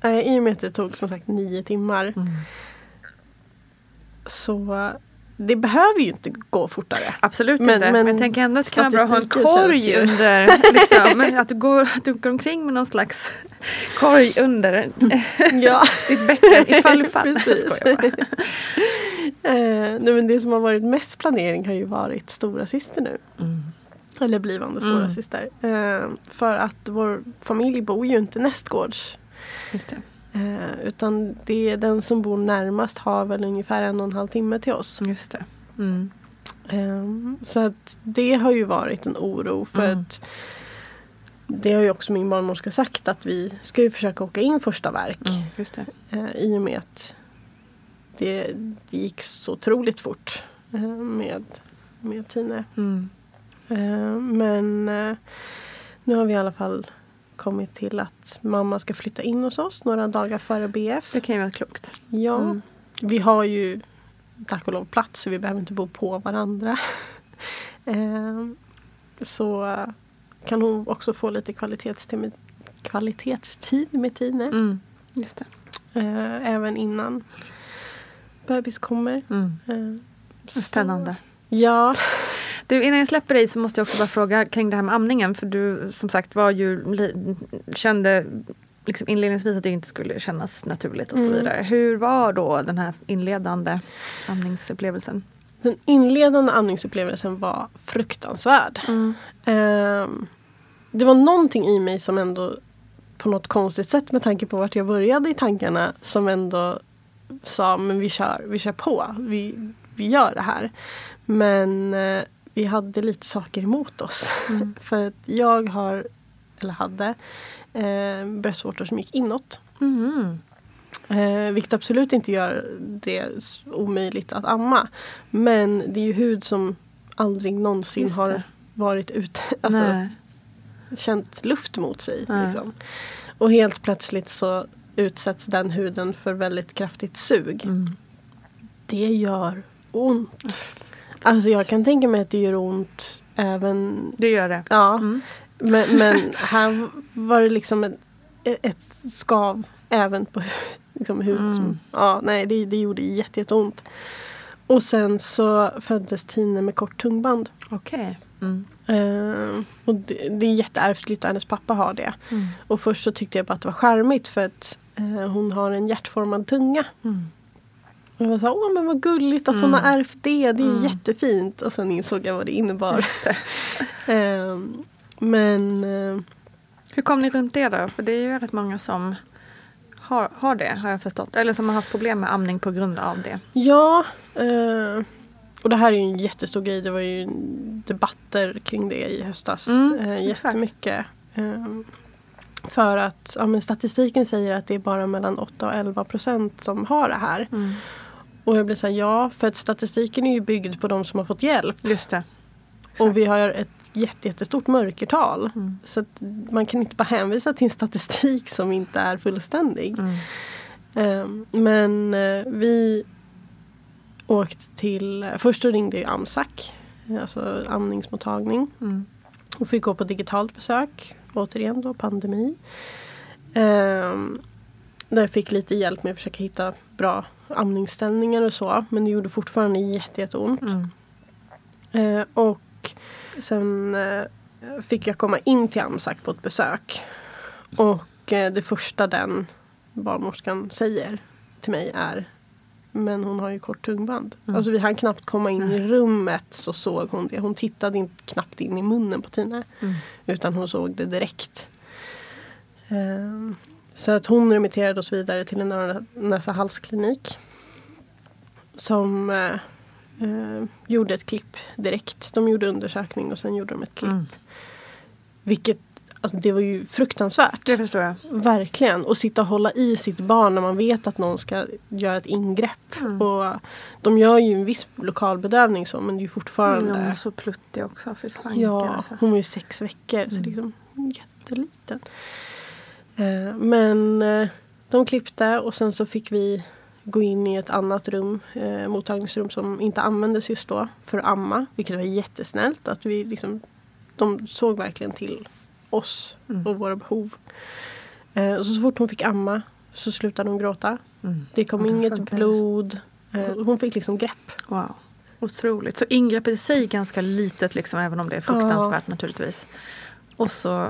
eh, I och med att det tog som sagt nio timmar. Mm. Så det behöver ju inte gå fortare. Absolut Men- inte. Men, men jag tänker ändå att det kan vara bra att ha en korg under. [LAUGHS] Liksom, att, du går, att du går omkring med någon slags korg under [LAUGHS] Ja. [LAUGHS] ditt bäcken ifall ifall. Precis. Jag skojar bara. Eh, nej, men det som har varit mest planering har ju varit stora syster nu. Eller blivande stora Mm. syster. Eh, för att vår familj bor ju inte nästgårds. Just det. Eh, utan det är den som bor närmast har väl ungefär en och en halv timme till oss. Just det. Mm. Eh, så att det har ju varit en oro för Mm. att det har ju också min barnmorska sagt att vi ska ju försöka åka in första verk. Mm. Just det. Eh, I och med att det, det gick så otroligt fort eh, med, med Tine. Mm. Eh, men nu har vi i alla fall kommit till att mamma ska flytta in hos oss några dagar före BF. Det kan ju vara klokt. Ja, Mm. vi har ju tack och lov plats så vi behöver inte bo på varandra. [LAUGHS] eh, så kan hon också få lite kvalitetstid med, kvalitetstid med Tine. Mm. Just det. Eh, även innan bebis kommer. Mm. Eh, så- Spännande. Ja, Du, innan jag släpper dig så måste jag också bara fråga kring det här med amningen. För du som sagt var ju, kände liksom inledningsvis att det inte skulle kännas naturligt och så Mm. vidare. Hur var då den här inledande amningsupplevelsen? den inledande amningsupplevelsen var fruktansvärd. Ehm, det var någonting i mig som ändå på något konstigt sätt med tanke på vart jag började i tankarna som ändå sa men vi kör, vi kör på. Vi, vi gör det här. Men eh, vi hade lite saker emot oss. [LAUGHS] För att jag har, eller hade, eh, bröstvårtor som gick inåt. Mm. Eh, vilket absolut inte gör det omöjligt att amma. Men det är ju hud som aldrig någonsin har varit ute. [LAUGHS] Alltså, Nej. känt luft mot sig. Liksom. Och helt plötsligt så utsätts den huden för väldigt kraftigt sug. Mm. Det gör ont. Alltså jag kan tänka mig att det gör ont även... Det gör det. Ja. Mm. Men, men här var det liksom ett, ett skav även på liksom hud. Mm. Ja, nej, det, det gjorde jätte, jätteont. Och sen så föddes Tine med kort tungband. Okej. Mm. Eh, och det, det är jätteärftligt och hennes pappa har det. Mm. Och först så tyckte jag bara att det var charmigt för att eh, hon har en hjärtformad tunga. Mm. Och jag här, åh men vad gulligt att hon har ärvt det. Det är Mm. jättefint. Och sen insåg jag vad det innebar. Det. [LAUGHS] Eh, men eh, Hur kom ni runt det då? För det är ju rätt många som har, har det har jag förstått. Eller som har haft problem med amning på grund av det. ja. Eh, och det här är ju en jättestor grej. Det var ju debatter kring det i höstas. Mm, eh, jättemycket. Eh, för att ja, statistiken säger att det är bara mellan 8 och 11 procent som har det här. Mm. Och jag blir så här, ja för att statistiken är ju byggd på de som har fått hjälp. Just det. Och vi har ett jätte, jättestort mörkertal. Mm. Så man kan inte bara hänvisa till en statistik som inte är fullständig. Mm. Ehm, men eh, vi åkte till, först ringde ju AMSAC, alltså amningsmottagning. Mm. Och fick gå på digitalt besök, återigen då pandemi. Ehm, där jag fick lite hjälp med att försöka hitta bra amningsställningar och så. Men det gjorde fortfarande jätte, jätteont. Mm. Eh, och sen eh, fick jag komma in till AMSAC på ett besök. Och eh, det första den barnmorskan säger till mig är Men hon har ju kort tungband. Mm. Alltså vi hann knappt komma in i rummet så såg hon det. Hon tittade inte, knappt in i munnen på Tina. Mm. Utan hon såg det direkt. Ehm, så att hon remitterade oss vidare till en öron näsa halsklinik. Som eh, eh, gjorde ett klipp direkt. De gjorde undersökning och sen gjorde de ett klipp. Mm. Vilket, alltså det var ju fruktansvärt. Det förstår jag. Verkligen. Och sitta och hålla i sitt barn när man vet att någon ska göra ett ingrepp. Mm. Och de gör ju en viss lokalbedövning så men det är ju fortfarande. Mm, så pluttig också. Fy fan, Ja, alltså. hon var ju sex veckor så Mm. liksom jätteliten. Eh, men eh, de klippte och sen så fick vi gå in i ett annat rum, eh, mottagningsrum som inte användes just då för att amma. Vilket var jättesnällt. Att vi liksom, de såg verkligen till oss Mm. och våra behov. Eh, och så, så fort hon fick amma så slutade hon gråta. Mm. Det kom då inget funkar det. blod. Eh, hon fick liksom grepp. Wow. Otroligt. Så ingreppet i sig är ganska litet liksom, även om det är fruktansvärt naturligtvis. Och så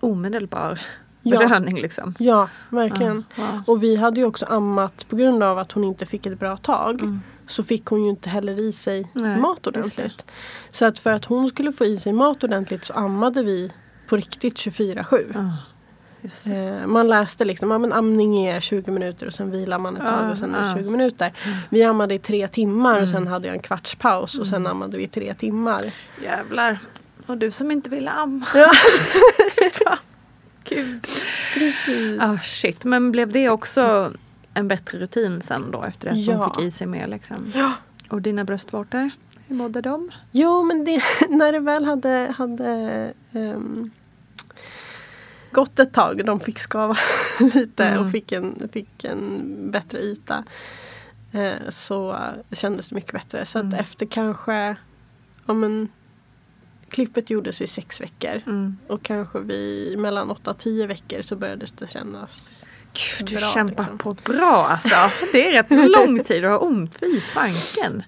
omedelbar Ja. belöning liksom. Ja, verkligen. Ja. Och vi hade ju också ammat på grund av att hon inte fick ett bra tag. Mm. Så fick hon ju inte heller i sig Nej, mat ordentligt. Så att för att hon skulle få i sig mat ordentligt så ammade vi på riktigt 24-7. Ah, jösses. Eh, man läste liksom, ja men amning är 20 minuter och sen vilar man ett Ja, tag och sen är det ja. 20 minuter. Vi ammade i tre timmar och Mm. sen hade jag en kvarts paus och sen ammade vi i tre timmar. Jävlar. Och du som inte ville amma. Ja. [LAUGHS] Gud. Precis. Ah, shit. Men blev det också en bättre rutin sen då efter att Ja. hon fick i sig mer liksom? Ja. Och dina bröstvårtor? Hur mådde de? Jo men det, [LAUGHS] när det väl hade, hade ehm, gått ett tag de fick skava [LAUGHS] lite Mm. och fick en, fick en bättre yta. Eh, så kändes det mycket bättre. Så Mm. att efter kanske ja, men, Klippet gjordes vid sex veckor. Mm. Och kanske vid mellan åtta och tio veckor så började det kännas Gud, du bra, kämpar liksom. på bra alltså. Det är rätt lång tid att ha ont. Fy fanken.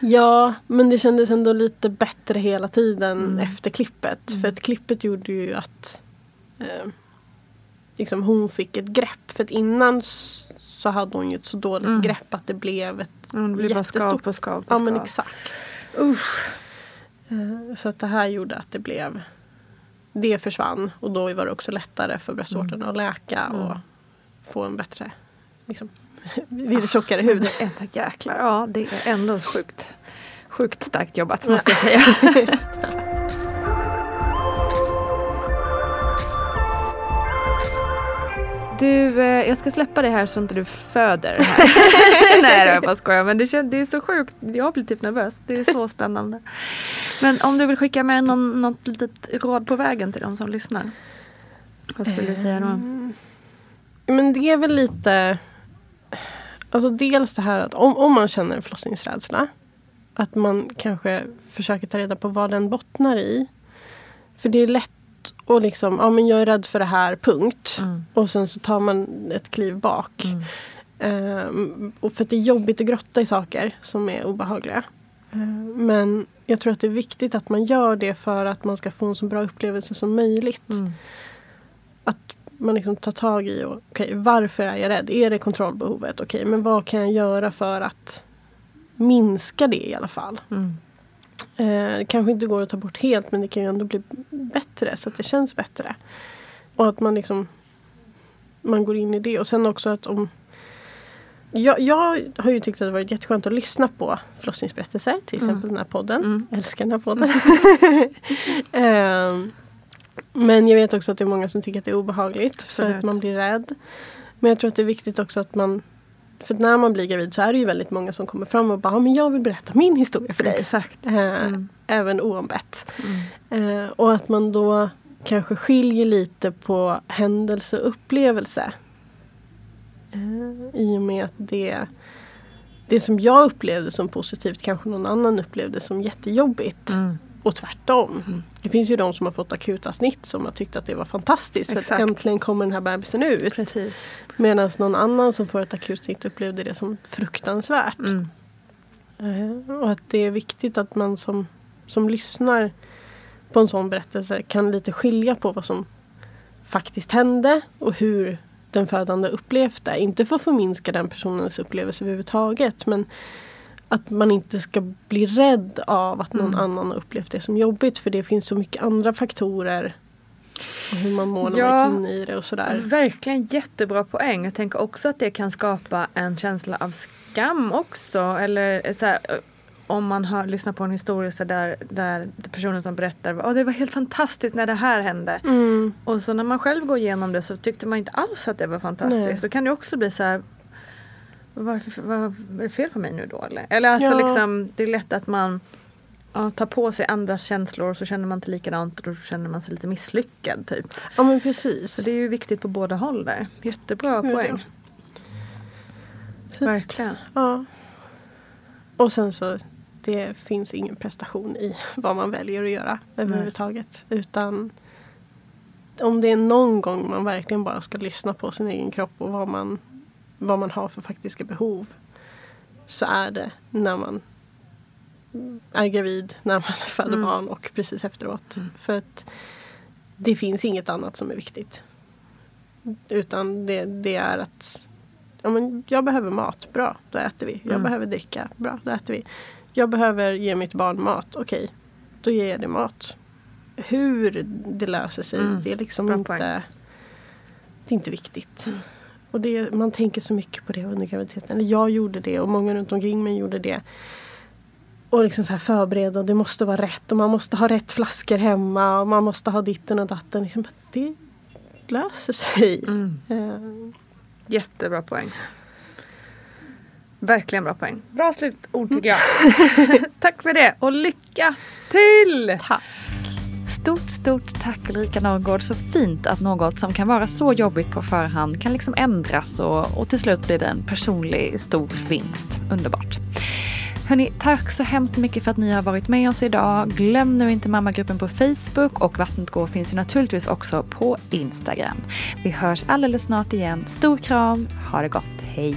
Ja, men det kändes ändå lite bättre hela tiden Mm. efter klippet. För att klippet gjorde ju att eh, liksom hon fick ett grepp. För att innan så hade hon ju ett så dåligt Mm. grepp att det blev ett Mm, det blir bara skav jättestort... på skav på Ja skav. men exakt. Usch. Eh, så att det här gjorde att det blev Det försvann och då var det också lättare för bröstvårtorna att läka Mm. och få en bättre liksom, [LAUGHS] lite tjockare hud. Det är ändå, jäklar, ja det är ändå sjukt. Sjukt starkt jobbat måste jag säga. [LAUGHS] [LAUGHS] Du, eh, jag ska släppa det här så inte du föder här. [LAUGHS] Nej, jag bara skojar. Men det, känns, det är så sjukt. Jag blir typ nervös. Det är så [LAUGHS] spännande. Men om du vill skicka med någon, något litet råd på vägen till de som lyssnar. Vad skulle du säga då? Mm. Men det är väl lite Alltså dels det här att om, om man känner förlossningsrädsla Att man kanske försöker ta reda på vad den bottnar i. För det är lätt att liksom, ja men jag är rädd för det här, punkt. Mm. Och sen så tar man ett kliv bak. Ehm, och för att det är jobbigt att grotta i saker som är obehagliga. Ehm, men jag tror att det är viktigt att man gör det för att man ska få en så bra upplevelse som möjligt. Mm. Att man liksom tar tag i, och, okej varför är jag rädd? Är det kontrollbehovet? Okej, men vad kan jag göra för att minska det i alla fall? Mm. Eh, kanske inte går att ta bort helt men det kan ju ändå bli bättre så att det känns bättre. Och att man liksom man går in i det och sen också att om jag, jag har ju tyckt att det varit jätteskönt att lyssna på förlossningsberättelser. Till Mm. exempel den här podden. Mm. Jag älskar den här podden. [LAUGHS] Ehm, men jag vet också att det är många som tycker att det är obehagligt. För Absolut. att man blir rädd. Men jag tror att det är viktigt också att man för när man blir gravid så är det ju väldigt många som kommer fram och bara, men jag vill berätta min historia för dig. Exakt. Eh, Mm. Även oombett. Eh, och att man då kanske skiljer lite på händelse och upplevelse. Eh, I och med att det, det som jag upplevde som positivt kanske någon annan upplevde som jättejobbigt. Mm. Och tvärtom. Det finns ju de som har fått akuta snitt som har tyckt att det var fantastiskt. För Exakt. att äntligen kommer den här bebisen ut. Precis. Medan någon annan som får ett akut snitt upplevde det som fruktansvärt. Mm. Eh, Och att det är viktigt att man som, som lyssnar på en sån berättelse kan lite skilja på vad som faktiskt hände och hur den födande upplevt det. Inte för att förminska den personens upplevelse överhuvudtaget men att man inte ska bli rädd av att någon Mm. annan har upplevt det som jobbigt för det finns så mycket andra faktorer. Och hur man mår när Ja. man är inne i det och sådär. Verkligen jättebra poäng. Jag tänker också att det kan skapa en känsla av skam också. Eller så här, om man hör, lyssnar på en historia så där, där personen som berättar att det var helt fantastiskt när det här hände. Mm. Och så när man själv går igenom det så tyckte man inte alls att det var fantastiskt. Nej. Då kan det också bli så här varför, vad, är det fel på mig nu då eller? Eller alltså Ja. liksom det är lätt att man ja, tar på sig andras känslor och så känner man inte likadant och då känner man sig lite misslyckad typ. Ja men precis. Så det är ju viktigt på båda håll där. Jättebra Ja. poäng. Verkligen. Ja. Och sen så det finns ingen prestation i vad man väljer att göra överhuvudtaget. Utan om det är någon gång man verkligen bara ska lyssna på sin egen kropp och vad man, vad man har för faktiska behov. Så är det när man är gravid, när man [LAUGHS] föder Mm. barn och precis efteråt. För att det finns inget annat som är viktigt. Utan det, det är att ja, men jag behöver mat, bra, då äter vi. Jag Mm. behöver dricka, bra, då äter vi. Jag behöver ge mitt barn mat, okej, då ger jag det mat. Hur det löser sig, Mm. det är liksom Bra inte, det är inte viktigt. Och det, man tänker så mycket på det under graviditeten. Eller jag gjorde det och många runt omkring mig gjorde det. Och liksom så här förbereda och det måste vara rätt och man måste ha rätt flaskor hemma och man måste ha ditten och datten. Liksom, det löser sig. Mm. Eh, Jättebra poäng. Verkligen bra poäng. Bra slutord tycker jag. [LAUGHS] tack för det och lycka till! Tack. Stort, stort tack Ulrika Norrgård. Så fint att något som kan vara så jobbigt på förhand kan liksom ändras och, och till slut blir det en personlig stor vinst. Underbart. Hörni, tack så hemskt mycket för att ni har varit med oss idag. Glöm nu inte mammagruppen på Facebook och Vattnet går finns ju naturligtvis också på Instagram. Vi hörs alldeles snart igen. Stor kram, ha det gott, hej!